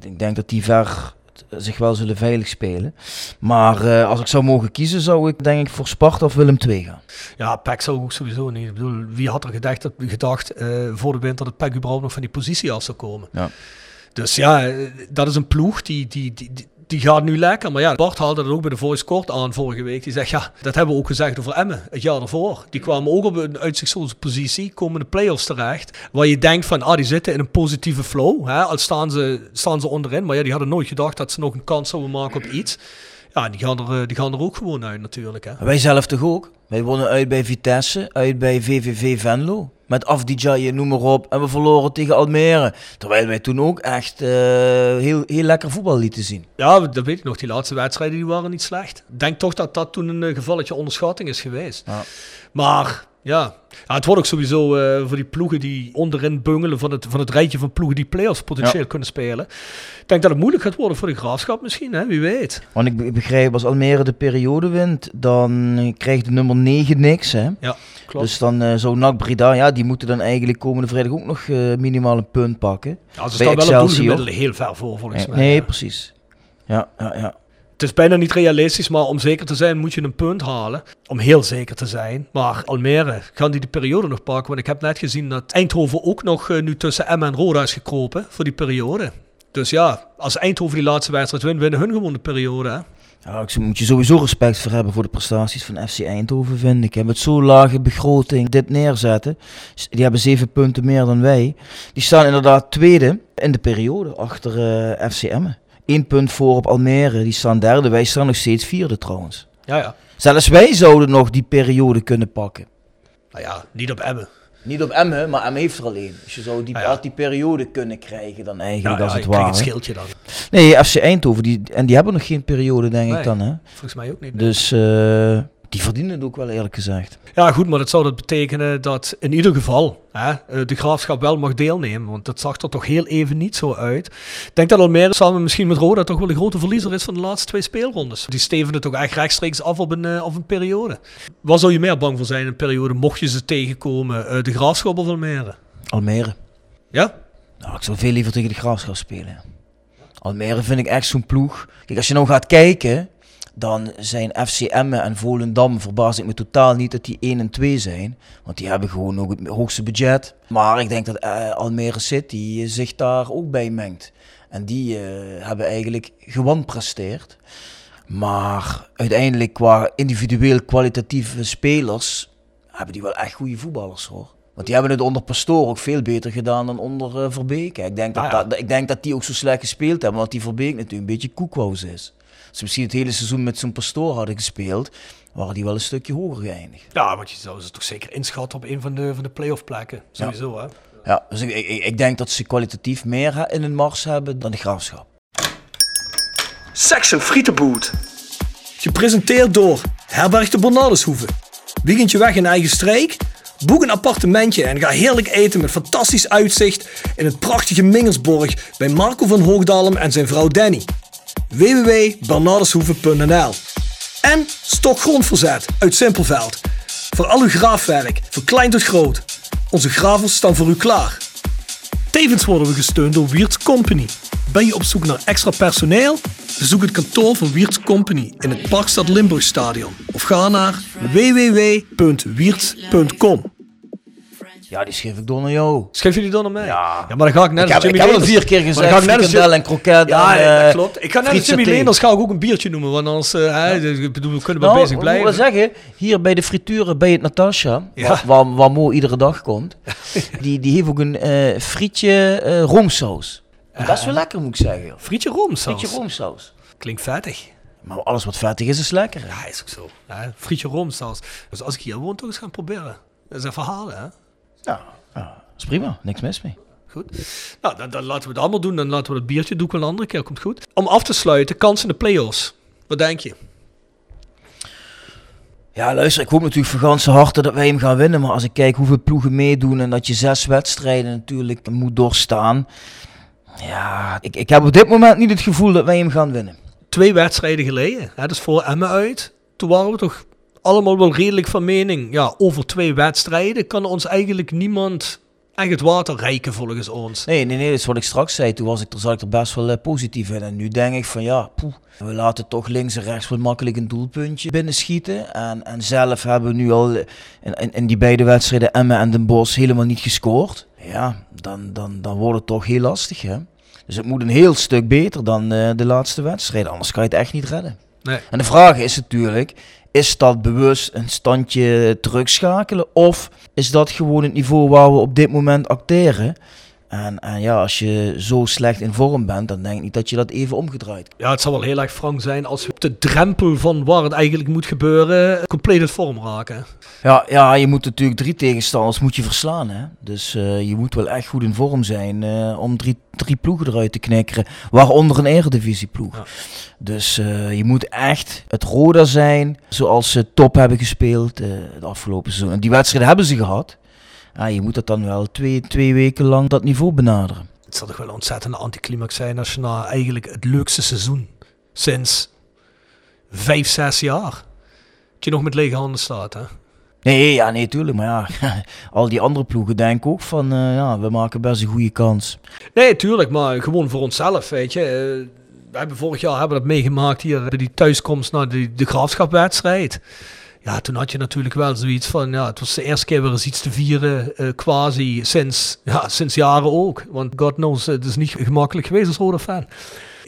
Ik denk dat die ver zich wel zullen veilig spelen. Maar eh, als ik zou mogen kiezen, zou ik denk ik voor Sparta of Willem II gaan. Ja, PEC zou ook sowieso niet. Ik bedoel, wie had er gedacht, dat, gedacht eh, voor de winter dat PEC überhaupt nog van die positie af zou komen? Ja. Dus ja, dat is een ploeg die, die, die, die, die gaat nu lekker. Maar ja, Bart haalde dat ook bij de Voice Kort aan vorige week. Die zegt, ja, dat hebben we ook gezegd over Emmen, het jaar daarvoor. Die kwamen ook op een uitzichtloze positie, komen de play-offs terecht. Waar je denkt van, ah, die zitten in een positieve flow. Hè? Al staan ze, staan ze onderin. Maar ja, die hadden nooit gedacht dat ze nog een kans zouden maken op iets. Ja, die gaan er, eh, die gaan er ook gewoon uit natuurlijk. Hè? Wij zelf toch ook? Wij wonnen uit bij Vitesse, uit bij VVV Venlo. Met Afdijay, noem maar op. En we verloren tegen Almere. Terwijl wij toen ook echt eh, heel, heel lekker voetbal lieten zien. Ja, dat weet ik nog. Die laatste wedstrijden die waren niet slecht. Ik denk toch dat dat toen een eh, gevalletje onderschatting is geweest. Ja. Maar ja. ja, het wordt ook sowieso eh, voor die ploegen die onderin bungelen van het, van het rijtje van ploegen die play-offs potentieel Ja. kunnen spelen. Ik denk dat het moeilijk gaat worden voor de graafschap misschien, hè? wie weet. Want ik be- begrijp, als Almere de periode wint, dan krijgt de nummer 9 niks. Hè? Ja, klopt. Dus dan eh zou NAC Breda, ja, die moeten dan eigenlijk komende vrijdag ook nog eh, minimaal een punt pakken. ja, ze Bij staan wel doelgemiddelde heel ver voor volgens Nee, mij. nee, ja. precies. Ja, ja, ja. Het is bijna niet realistisch, maar om zeker te zijn moet je een punt halen. Om heel zeker te zijn. Maar Almere, gaan die de periode nog pakken? Want ik heb net gezien dat Eindhoven ook nog eh, nu tussen Emmen en Roda is gekropen voor die periode. Dus ja, als Eindhoven die laatste wedstrijd wint, winnen hun gewoon de periode. Hè? Ja, ik moet je sowieso respect voor hebben voor de prestaties van FC Eindhoven, vind ik. Met zo'n lage begroting dit neerzetten. Die hebben zeven punten meer dan wij. Die staan inderdaad tweede in de periode achter eh FC Emmen. Eén punt voor op Almere, die staan derde. Wij staan nog steeds vierde trouwens. Ja, ja. Zelfs wij zouden nog die periode kunnen pakken. Nou ja, niet op Emmen. Niet op Emmen, maar Emmen heeft er alleen. Dus je zou die, ja. die periode kunnen krijgen dan eigenlijk, Ja, als ja, het ware. het schildje dan. Nee, FC Eindhoven, die, en die hebben nog geen periode denk Nee. ik dan hè. Volgens mij ook niet. Dus eh, die verdienen het ook wel eerlijk gezegd. Ja, goed, maar dat zou dat betekenen dat in ieder geval hè, eh, de graafschap wel mag deelnemen. Want dat zag er toch heel even niet zo uit. Ik denk dat Almere samen misschien met Roda toch wel de grote verliezer is van de laatste twee speelrondes. Die stevenen toch echt rechtstreeks af op een, eh, op een periode. Waar zou je meer bang voor zijn in een periode, mocht je ze tegenkomen? Eh, de graafschap of Almere? Almere. Ja? Nou, ik zou veel liever tegen de graafschap spelen. Almere vind ik echt zo'n ploeg. Kijk, als je nou gaat kijken, dan zijn FC Emmen en Volendam verbaas ik me totaal niet dat die 1 en 2 zijn. Want die hebben gewoon ook het hoogste budget. Maar ik denk dat eh, Almere City eh, zich daar ook bij mengt. En die eh, hebben eigenlijk gewand presteerd. Maar uiteindelijk qua individueel kwalitatieve spelers hebben die wel echt goede voetballers hoor. Want die hebben het onder Pastoor ook veel beter gedaan dan onder Verbeek. Ik denk dat, Ah, ja. dat, ik denk dat die ook zo slecht gespeeld hebben, want die Verbeek natuurlijk een beetje koekwous is. Als ze misschien het hele seizoen met zo'n Pastoor hadden gespeeld, waren die wel een stukje hoger geëindigd. Ja, want je zou ze toch zeker inschatten op een van de, van de play-off plekken. Sowieso, hè? Ja, dus ik, ik, ik denk dat ze kwalitatief meer in hun mars hebben dan de graafschap. Section Frietenboot. Gepresenteerd door Herberg de Bernardeshoeve. Weekendje weg in eigen streek? Boek een appartementje en ga heerlijk eten met fantastisch uitzicht in het prachtige Mingersborg bij Marco van Hoogdalem en zijn vrouw Danny. www.bernardeshoeve.nl En Stokgrondverzet uit Simpelveld. Voor al uw graafwerk, van klein tot groot. Onze gravels staan voor u klaar. Tevens worden we gesteund door Wiert's Company. Ben je op zoek naar extra personeel? Bezoek het kantoor van Wiert's Company in het Parkstad Limburgstadion of ga naar www.wiertz.com. Ja, die schreef ik door naar jou. Schrijf jullie dan naar mij? Ja. Ja, maar dan ga ik net Ik als heb, ik Jimmy heb al vier keer gezegd, ga ik net als frikandel en kroket Ja, en, ja, eh, klopt. Ik ga net als Jimmy. Leenders ga ik ook een biertje noemen, want anders ik bedoel, we kunnen wel Nou, bezig ik blijven. moet wel zeggen, hier bij de frituren bij het Natasha, Ja. waar, waar, waar Mo iedere dag komt, die, die heeft ook een eh, frietje eh roomsaus. En Dat is wel lekker, moet ik zeggen. Frietje roomsaus. Frietje roomsaus. Klinkt vettig. Maar alles wat vettig is, is lekker. Ja, is ook zo. Ja, frietje zelfs. Dus als ik hier woon, toch eens gaan proberen. Dat is een verhaal, hè? Ja, ja is prima. Niks mis mee. Goed. Nou, dan, dan, laten we het allemaal doen. Dan laten we het biertje doen een andere keer. Komt goed. Om af te sluiten, kans in de play-offs. Wat denk je? Ja, luister, ik hoop natuurlijk voor ganse harte dat wij hem gaan winnen. Maar als ik kijk hoeveel ploegen meedoen en dat je zes wedstrijden natuurlijk moet doorstaan. Ja, ik, ik heb op dit moment niet het gevoel dat wij hem gaan winnen. Twee wedstrijden geleden, hè, dus voor Emmen uit. Toen waren we toch allemaal wel redelijk van mening. Ja, over twee wedstrijden kan ons eigenlijk niemand echt het water rijken volgens ons. Nee, nee, nee, dat is wat ik straks zei. Toen was ik er, zat ik er best wel uh, positief in. En nu denk ik van ja, poeh, we laten toch links en rechts wel makkelijk een doelpuntje binnenschieten. En, en zelf hebben we nu al in, in, die beide wedstrijden Emmen en Den Bosch helemaal niet gescoord. Ja, dan, dan, dan wordt het toch heel lastig hè. Dus het moet een heel stuk beter dan uh, de laatste wedstrijd. Anders kan je het echt niet redden. En de vraag is natuurlijk, is dat bewust een standje terugschakelen? Of is dat gewoon het niveau waar we op dit moment acteren? En, en, ja, als je zo slecht in vorm bent, dan denk ik niet dat je dat even omgedraaid. Ja, het zal wel heel erg frank zijn als we op de drempel van waar het eigenlijk moet gebeuren, compleet het vorm raken. Ja, ja, je moet natuurlijk drie tegenstanders moet je verslaan. Hè? Dus uh, je moet wel echt goed in vorm zijn uh, om drie, drie ploegen eruit te knikkeren. Waaronder een eredivisieploeg. Ja. Dus uh, je moet echt het Roda zijn, zoals ze top hebben gespeeld het afgelopen seizoen. En die wedstrijden hebben ze gehad ja, je moet dat dan wel twee, twee weken lang dat niveau benaderen. Het zal toch wel een ontzettende anticlimax zijn als je na eigenlijk het leukste seizoen sinds vijf, zes jaar, dat je nog met lege handen staat. Hè? Nee, ja, nee, tuurlijk. Maar ja, al die andere ploegen denken ook van, uh, ja, we maken best een goede kans. Nee, tuurlijk, maar gewoon voor onszelf, weet je. Uh, we hebben vorig jaar hebben we dat meegemaakt hier bij die thuiskomst naar de, de graafschapwedstrijd. Ja, toen had je natuurlijk wel zoiets van, ja, het was de eerste keer weer eens iets te vieren, uh, quasi sinds, ja, sinds jaren ook. Want God knows, het is niet gemakkelijk geweest als rode fan.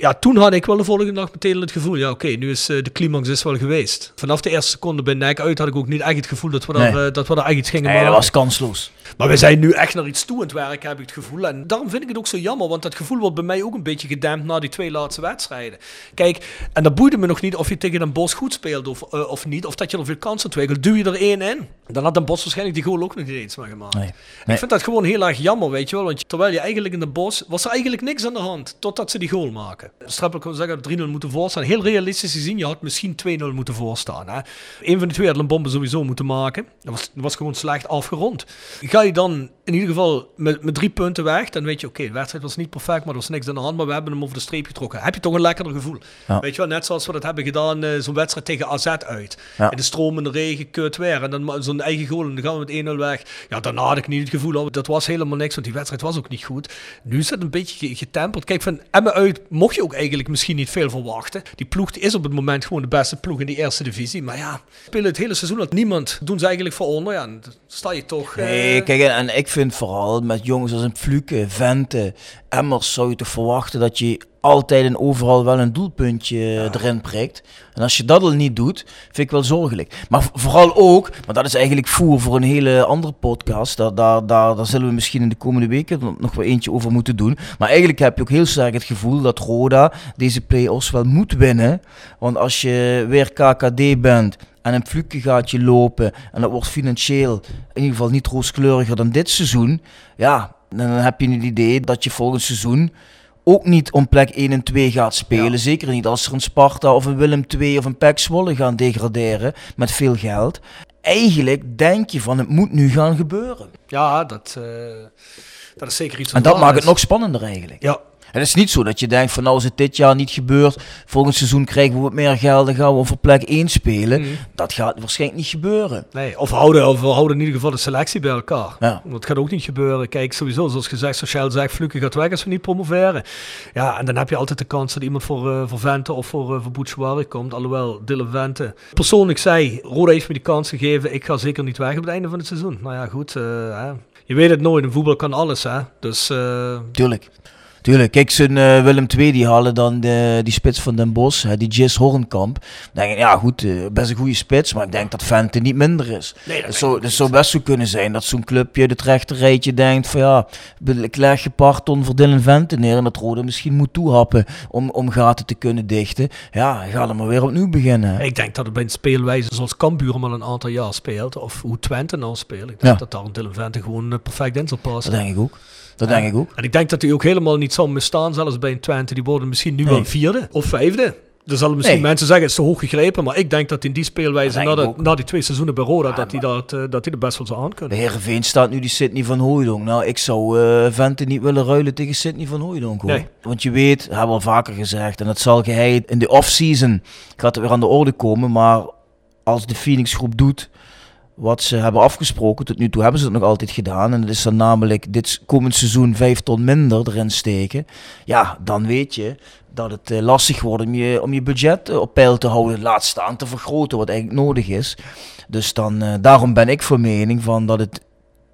Ja, toen had ik wel de volgende dag meteen het gevoel, ja oké, okay, nu is uh, de climax is wel geweest. Vanaf de eerste seconde bij nek uit had ik ook niet echt het gevoel dat we daar, nee. uh, dat we daar echt iets gingen nee, maken. dat was kansloos. Maar we zijn nu echt naar iets toe aan het werken, heb ik het gevoel. En daarom vind ik het ook zo jammer, want dat gevoel wordt bij mij ook een beetje gedempt na die twee laatste wedstrijden. Kijk, en dat boeide me nog niet of je tegen een Bos goed speelt of, uh, of niet, of dat je er veel kansen ontwikkelt. Duw je er één in, dan had een Bos waarschijnlijk die goal ook nog niet eens maar gemaakt. Nee. Ik vind dat gewoon heel erg jammer, weet je wel. Want terwijl je eigenlijk in de Bos, was er eigenlijk niks aan de hand, totdat ze die goal maken. Strappel kon zeggen dat 3-0 moeten voorstaan. Heel realistisch gezien, je had misschien 2-0 moeten voorstaan. Hè. Eén van de twee had een bombe sowieso moeten maken. Dat was, dat was gewoon slecht afgerond. Ga je dan in ieder geval met, met drie punten weg, dan weet je, oké, okay, de wedstrijd was niet perfect, maar er was niks aan de hand, maar we hebben hem over de streep getrokken. Heb je toch een lekkerder gevoel. Ja. Weet je wel, net zoals we dat hebben gedaan, uh, zo'n wedstrijd tegen AZ uit. Ja. In de stromende regen, kut weer, en dan zo'n eigen goal en dan gaan we met 1-0 weg. Ja, daarna had ik niet het gevoel, oh, dat was helemaal niks, want die wedstrijd was ook niet goed. Nu is het een beetje getemperd. Kijk, van Emmen uit mocht je ook eigenlijk misschien niet veel verwachten. Die ploeg is op het moment gewoon de beste ploeg in die eerste divisie, maar ja, spelen het hele seizoen dat niemand, doen ze eigenlijk voor onder, ja, dan sta je toch... Nee, uh, kijk, en ik vind vooral met jongens als een Fluke, Vente, Emmers zou je toch verwachten dat je altijd en overal wel een doelpuntje ja. erin prikt. En als je dat al niet doet, vind ik wel zorgelijk. Maar vooral ook, maar dat is eigenlijk voer voor een hele andere podcast. Daar, daar, daar, daar zullen we misschien in de komende weken nog wel eentje over moeten doen. Maar eigenlijk heb je ook heel sterk het gevoel dat Roda deze play-offs wel moet winnen. Want als je weer KKD bent en een fluke gaat je lopen en dat wordt financieel in ieder geval niet rooskleuriger dan dit seizoen, ja, dan heb je het idee dat je volgend seizoen ook niet om plek 1 en 2 gaat spelen. Ja. Zeker niet als er een Sparta of een Willem 2 of een PEC Zwolle gaan degraderen met veel geld. Eigenlijk denk je van het moet nu gaan gebeuren. Ja, dat, uh, dat is zeker iets. En dat maakt het nog spannender eigenlijk. Ja, het is niet zo dat je denkt van nou als het dit jaar niet gebeurt, volgend seizoen krijgen we wat meer geld en gaan we voor plek 1 spelen. Mm. Dat gaat waarschijnlijk niet gebeuren. Nee, of houden, of we houden in ieder geval de selectie bij elkaar. Ja. Dat gaat ook niet gebeuren. Kijk, sowieso, zoals gezegd, Sociaal zegt, Fluke gaat weg als we niet promoveren. Ja, en dan heb je altijd de kans dat iemand voor, uh, voor Vente of voor, uh, voor Boetchouari komt. Alhoewel, Dylan Vente persoonlijk zei, Roda heeft me die kans gegeven, ik ga zeker niet weg op het einde van het seizoen. Nou ja, goed, uh, je weet het nooit, in voetbal kan alles, hè. Dus, Tuurlijk. Tuurlijk, kijk, zo'n eh, Willem II die halen dan de, die spits van Den hè, die Jis Hornkamp. Dan denk ik, ja goed, eh, best een goede spits, maar ik denk dat Vente niet minder is. Nee, dat het zou, best zo kunnen zijn dat zo'n clubje het rechterrijtje denkt van ja, ik leg je parton voor Dylan Vente neer en dat Rode misschien moet toehappen om, om gaten te kunnen dichten. Ja, ga dan maar weer opnieuw beginnen. hè. Ik denk dat het bij een speelwijze zoals Cambuur al een aantal jaar speelt, of hoe Twente nou speelt. Ik denk Ja. dat daar een Dylan Vente gewoon eh, perfect in zal passen. Dat denk ik ook. Dat denk ik ook. En ik denk dat hij ook helemaal niet zal misstaan, zelfs bij een Twente. Die worden misschien nu Nee. wel vierde of vijfde. Er zullen misschien Nee. mensen zeggen, het is te hoog gegrepen. Maar ik denk dat in die speelwijze, na, de- na die twee seizoenen bij Roda, dat, hij dat, eh, dat hij er best wel zou aan Bij kunnen. Heerenveen staat nu die Sidney van Hooijdonk. Nou, ik zou eh Vente niet willen ruilen tegen Sidney van Hooijdonk. Nee. Want je weet, hebben we al vaker gezegd, en dat zal geheid in de off-season gaat het weer aan de orde komen. Maar als de Phoenix groep doet wat ze hebben afgesproken, tot nu toe hebben ze het nog altijd gedaan. En dat is dan namelijk dit komend seizoen 5 ton minder erin steken. Ja, dan weet je dat het eh, lastig wordt om je, budget eh, op peil te houden. Laat staan te vergroten, wat eigenlijk nodig is. Dus dan, eh, daarom ben ik voor mening van dat het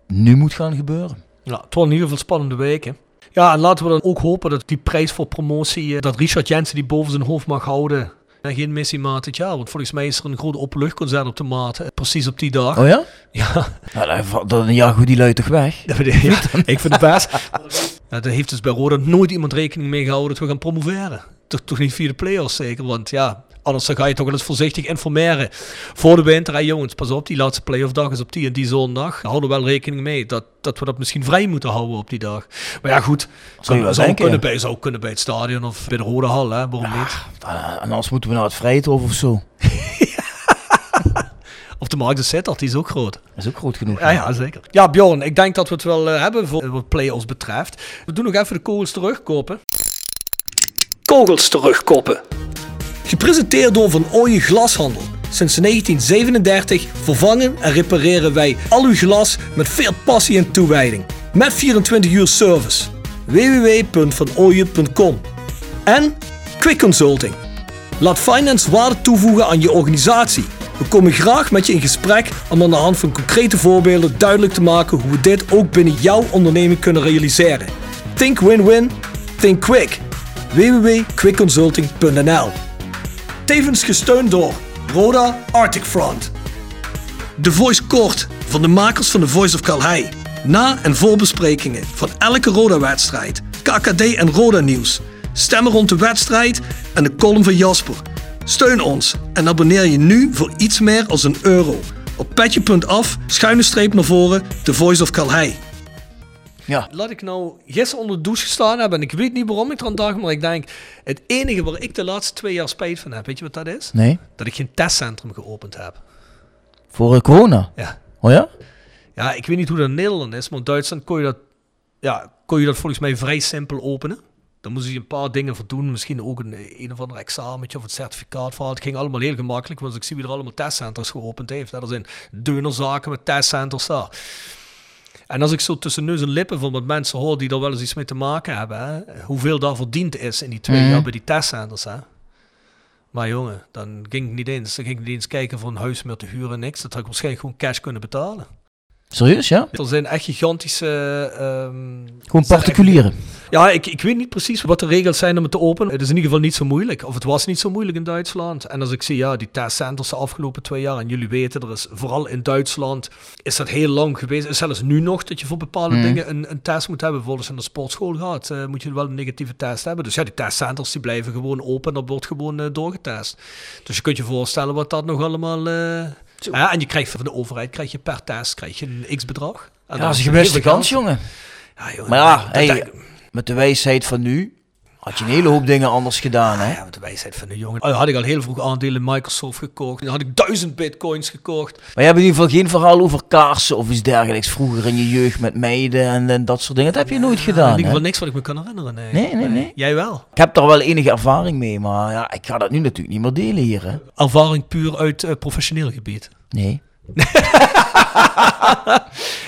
nu moet gaan gebeuren. Ja, het wordt in ieder geval spannende weken. Ja, en laten we dan ook hopen dat die prijs voor promotie, dat Richard Jensen die boven zijn hoofd mag houden. En geen missie maat dit jaar. Want volgens mij is er een groot openluchtconcert op de maat. eh, Precies op die dag. Oh ja? Ja. Nou, dan, dan ja, goed, die luidt toch weg? Ik, ja, ik vind het best. Ja, daar heeft dus bij Roda nooit iemand rekening mee gehouden dat we gaan promoveren. Toch, toch niet via de play-offs zeker, want ja, anders dan ga je toch wel eens voorzichtig informeren. Voor de winter, jongens, pas op, die laatste play-off dag is op die en die zondag. We houden wel rekening mee dat, dat we dat misschien vrij moeten houden op die dag. Maar ja, goed, Zou zou, denken, kunnen ja. bij, zou kunnen bij het stadion of bij de Rode Hal, hè, waarom niet? Ah, En anders moeten we naar het Vrijthof of zo. Of de Markt de Sittard, die is ook groot. Dat is ook groot genoeg. Ja, ja, zeker. Ja, Bjorn, ik denk dat we het wel eh, hebben voor wat play-offs betreft. We doen nog even de kogels terugkopen. Kogels terugkoppen. Gepresenteerd door Van Ooyen Glashandel. Sinds 1937 vervangen en repareren wij al uw glas met veel passie en toewijding. Met 24 uur service. www.vanooyen.com En Quick Consulting. Laat finance waarde toevoegen aan je organisatie. We komen graag met je in gesprek om aan de hand van concrete voorbeelden duidelijk te maken hoe we dit ook binnen jouw onderneming kunnen realiseren. Think win-win, think quick. www.quickconsulting.nl Tevens gesteund door Roda Arctic Front. De Voice Kort van de makers van The Voice of Calhei. Na- en voorbesprekingen van elke Roda-wedstrijd, KKD en Roda-nieuws. Stemmen rond de wedstrijd en de column van Jasper. Steun ons en abonneer je nu voor iets meer als een euro. Op petje.af, schuine streep naar voren, The Voice of Calhei. Ja. Laat ik nou gisteren onder de douche gestaan hebben en ik weet niet waarom ik er aan dacht, maar ik denk, het enige waar ik de laatste twee jaar spijt van heb, weet je wat dat is? Nee? Dat ik geen testcentrum geopend heb. Voor corona? Ja. Oh ja? Ja, ik weet niet hoe dat in Nederland is, maar in Duitsland kon je dat, ja, kon je dat volgens mij vrij simpel openen. Dan moesten je een paar dingen voor doen, misschien ook een, een of ander examentje of het certificaat voor. Het ging allemaal heel gemakkelijk, want ik zie wie er allemaal testcenters geopend heeft. Er zijn deunerzaken met testcenters daar. En als ik zo tussen neus en lippen van wat mensen hoor die er wel eens iets mee te maken hebben, hè, hoeveel daar verdiend is in die twee Mhm. jaar bij die testcenters. Hè. Maar jongen, dan ging ik niet eens. Dan ging ik niet eens kijken voor een huis meer te huren, niks. Dat had ik waarschijnlijk gewoon cash kunnen betalen. Serieus, ja? Er zijn echt gigantische... ehm, Gewoon er particulieren. echt- Ja, ik, ik weet niet precies wat de regels zijn om het te openen. Het is in ieder geval niet zo moeilijk. Of het was niet zo moeilijk in Duitsland. En als ik zie, ja, die testcenters de afgelopen twee jaar. En jullie weten, er is vooral in Duitsland is dat heel lang geweest. Is zelfs nu nog dat je voor bepaalde Mhm. dingen een, een test moet hebben. Bijvoorbeeld als je naar de sportschool gaat, eh, moet je wel een negatieve test hebben. Dus ja, die testcenters die blijven gewoon open. En dat wordt gewoon eh, doorgetest. Dus je kunt je voorstellen wat dat nog allemaal... eh, ja, en je krijgt van de overheid krijg je per test krijg je een x-bedrag. Ja, dat is een gemiste kans, jongen. Ja, jongen, Maar ja, hey, met de wijsheid van nu had je een hele hoop dingen anders gedaan, hè? Ja, met de wijsheid van de jongen. Oh, had ik al heel vroeg aandelen in Microsoft gekocht. Dan had ik duizend bitcoins gekocht. Maar je hebt in ieder geval geen verhaal over kaarsen of iets dergelijks vroeger in je jeugd met meiden en, en dat soort dingen. Dat heb je nooit in gedaan, ieder hè? geval niks wat ik me kan herinneren. Nee, Nee, nee, nee. Jij wel. Ik heb daar wel enige ervaring mee, maar ja, ik ga dat nu natuurlijk niet meer delen hier, hè? Ervaring puur uit eh, professioneel gebied. Nee.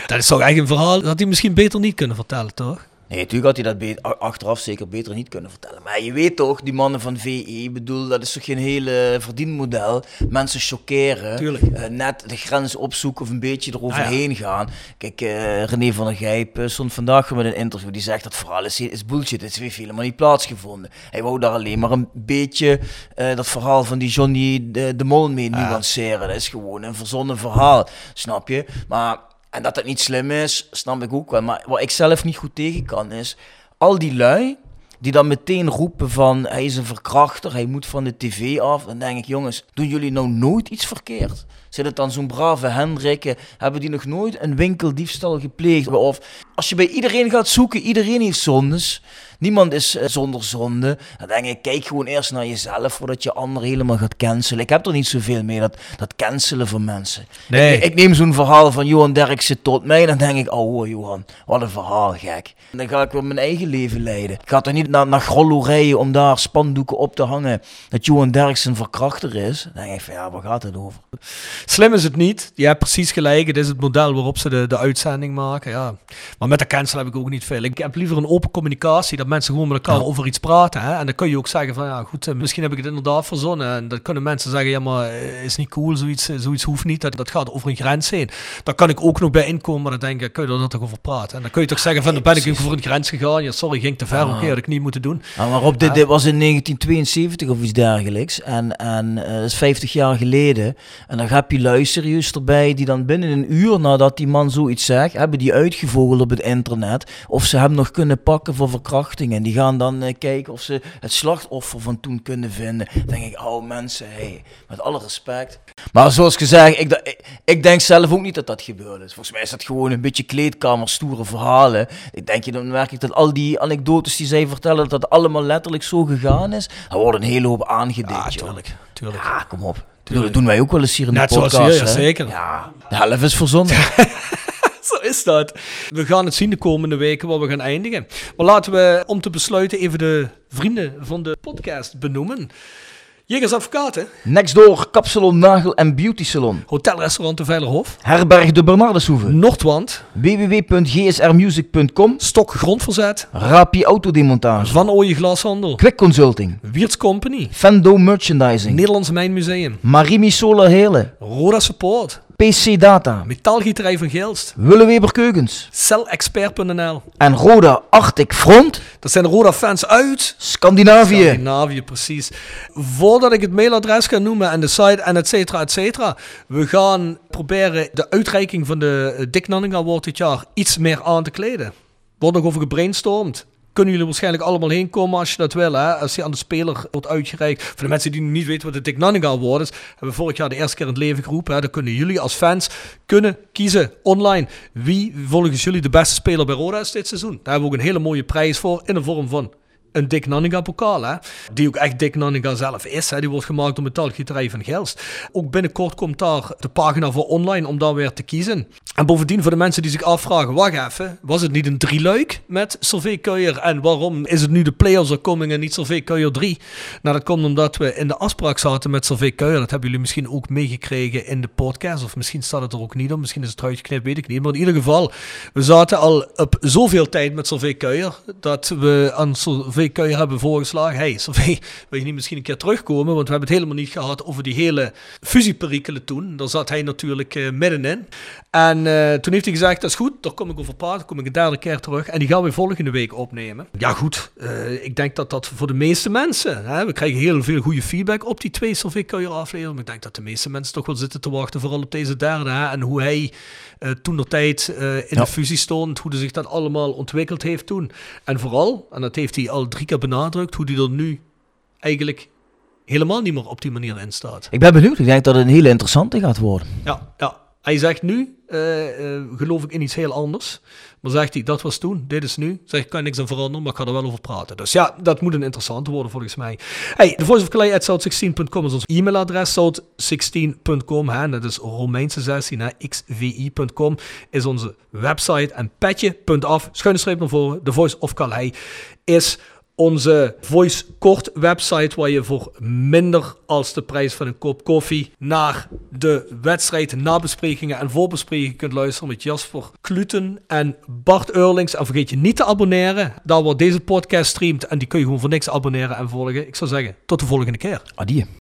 Dat is toch eigenlijk een verhaal dat hij misschien beter niet kunnen vertellen, toch? Nee, natuurlijk had hij dat beter, achteraf zeker beter niet kunnen vertellen. Maar je weet toch, die mannen van VE, bedoel, dat is toch geen hele verdienmodel. Mensen chockeren, uh, net de grens opzoeken of een beetje eroverheen ah, gaan. Kijk, uh, René van der Gijp uh, stond vandaag met een interview, die zegt dat verhaal is, is bullshit, het heeft helemaal niet plaatsgevonden. Hij wou daar alleen maar een beetje dat verhaal van die Johnny de, de Mol mee ah. nuanceren. Dat is gewoon een verzonnen verhaal, snap je? Maar en dat dat niet slim is, snap ik ook wel. Maar wat ik zelf niet goed tegen kan, is al die lui die dan meteen roepen van hij is een verkrachter, hij moet van de tv af. Dan denk ik, jongens, doen jullie nou nooit iets verkeerd? Zit het dan zo'n brave Hendrikken? Hebben die nog nooit een winkeldiefstal gepleegd? Of als je bij iedereen gaat zoeken, iedereen heeft zondes. Niemand is uh, zonder zonde. Dan denk ik, kijk gewoon eerst naar jezelf voordat je anderen helemaal gaat cancelen. Ik heb er niet zoveel mee, dat, dat cancelen van mensen. Nee. Ik, ik neem zo'n verhaal van Johan Derksen tot mij. Dan denk ik, oh Johan, wat een verhaal, gek. dan ga ik weer mijn eigen leven leiden. Ik ga toch niet naar, naar Grollo rijden om daar spandoeken op te hangen. Dat Johan Derksen verkrachter is. Dan denk ik van, ja, waar gaat het over? Slim is het niet. Je hebt precies gelijk. Het is het model waarop ze de, de uitzending maken. Ja. Maar met de cancel heb ik ook niet veel. Ik heb liever een open communicatie. Mensen gewoon met elkaar over iets praten. Hè? En dan kun je ook zeggen van ja goed, eh, misschien heb ik het inderdaad verzonnen. En dan kunnen mensen zeggen, ja maar eh, is niet cool, zoiets, eh, zoiets hoeft niet. Dat, dat gaat over een grens heen. Daar kan ik ook nog bij inkomen, maar dan denk ik, kun je er toch over praten. En dan kun je toch zeggen van dan ben ik over een grens gegaan. Ja sorry, ging te ver, oké, okay, had ik niet moeten doen. Ja, maar op dit, dit was in 1972 of iets dergelijks. En, en dat is 50 jaar geleden. En dan heb je luisterjes erbij die dan binnen een uur nadat die man zoiets zegt, hebben die uitgevogeld op het internet. Of ze hem nog kunnen pakken voor verkrachting. En die gaan dan uh, kijken of ze het slachtoffer van toen kunnen vinden. Dan denk ik, oh mensen, hey, met alle respect. Maar zoals gezegd, ik, ik, ik, denk zelf ook niet dat dat gebeurd is. Volgens mij is dat gewoon een beetje kleedkamer, stoere verhalen. Ik denk, je, dan merk ik dat al die anekdotes die zij vertellen, dat dat allemaal letterlijk zo gegaan is. Er wordt een hele hoop aangedikt. Ja, tuurlijk, tuurlijk. Ja, kom op. Dat doen wij ook wel eens hier in de Net podcast. Zoals hier, ja, zeker. Ja, de helft is verzonnen. Zo is dat. We gaan het zien de komende weken waar we gaan eindigen. Maar laten we om te besluiten even de vrienden van de podcast benoemen. Jegers Advocaten. Next door Kapsalon Nagel en Beauty Salon. Hotelrestaurant de Veilerhof. Herberg de Bernardeshoeve. Noordwand. www.gsrmusic.com. Stok Grondverzet. Rapi Autodemontage. Van Ooyen Glashandel. Quick Consulting. Wiertz Company. Fendo Merchandising. Nederlands Mijnmuseum. Marimi Solar Hele. Roda Support. PC Data. Metaalgieterij van Geelst. Willeweber Keukens. Celexpert.nl. En Roda Arctic Front. Dat zijn Roda fans uit Scandinavië. Scandinavië, precies. Voordat ik het mailadres ga noemen en de site en et cetera, et cetera. We gaan proberen de uitreiking van de Dick Nanning Award dit jaar iets meer aan te kleden. Wordt nog over gebrainstormd kunnen jullie waarschijnlijk allemaal heen komen als je dat wil. Hè? Als die aan de speler wordt uitgereikt. Voor de mensen die niet weten wat de Dick Nanninga Award is, hebben we vorig jaar de eerste keer in het leven geroepen. Hè? Dan kunnen jullie als fans kunnen kiezen online. Wie volgens jullie de beste speler bij Roda is dit seizoen? Daar hebben we ook een hele mooie prijs voor in de vorm van een Dick Nanninga pokaal, hè? die ook echt Dick Nanninga zelf is. Hè? Die wordt gemaakt door Metaalgieterij van Gelst. Ook binnenkort komt daar de pagina voor online om daar weer te kiezen. En bovendien voor de mensen die zich afvragen, wacht even, was het niet een drieluik met Solvay Kuijer? En waarom is het nu de Players are coming en niet Solvay Kuijer 3? Nou, dat komt omdat we in de afspraak zaten met Solvay Kuijer. Dat hebben jullie misschien ook meegekregen in de podcast. Of misschien staat het er ook niet op. Misschien is het eruit geknipt, weet ik niet. Maar in ieder geval, we zaten al op zoveel tijd met Solvay Kuijer dat we aan Solvay kun je hebben voorgeslagen. Hey, Sophie, wil je niet misschien een keer terugkomen? Want we hebben het helemaal niet gehad over die hele fusieperikelen toen. Daar zat hij natuurlijk uh, middenin. En uh, toen heeft hij gezegd, dat is goed, daar kom ik over praten. kom ik een derde keer terug. En die gaan we volgende week opnemen. Ja goed, uh, ik denk dat dat voor de meeste mensen... Hè, we krijgen heel veel goede feedback op die twee Sophie Kuijer afleveringen. Maar ik denk dat de meeste mensen toch wel zitten te wachten, vooral op deze derde. Hè, en hoe hij uh, toen de tijd in ja. de fusie stond. Hoe hij zich dat allemaal ontwikkeld heeft toen. En vooral, en dat heeft hij al drie keer benadrukt, hoe die er nu eigenlijk helemaal niet meer op die manier in staat. Ik ben benieuwd. Ik denk dat het een hele interessante gaat worden. Ja, ja. Hij zegt nu, uh, uh, geloof ik in iets heel anders. Maar zegt hij, dat was toen, dit is nu. Zeg ik, kan niks aan veranderen, maar ik ga er wel over praten. Dus ja, dat moet een interessante worden volgens mij. Hey, de voice of Clay at south16.com is ons e-mailadres. South16.com, hè, dat is Romeinse 16, hè, xvi.com is onze website. En petje.af, schuine streep naar voren, de voice of Calais is onze Voice Kort website waar je voor minder als de prijs van een kop koffie naar de wedstrijd, nabesprekingen en voorbesprekingen kunt luisteren met Jasper Kluten en Bart Eurlings. En vergeet je niet te abonneren, daar wordt deze podcast streamt en die kun je gewoon voor niks abonneren en volgen. Ik zou zeggen, tot de volgende keer. Adieu.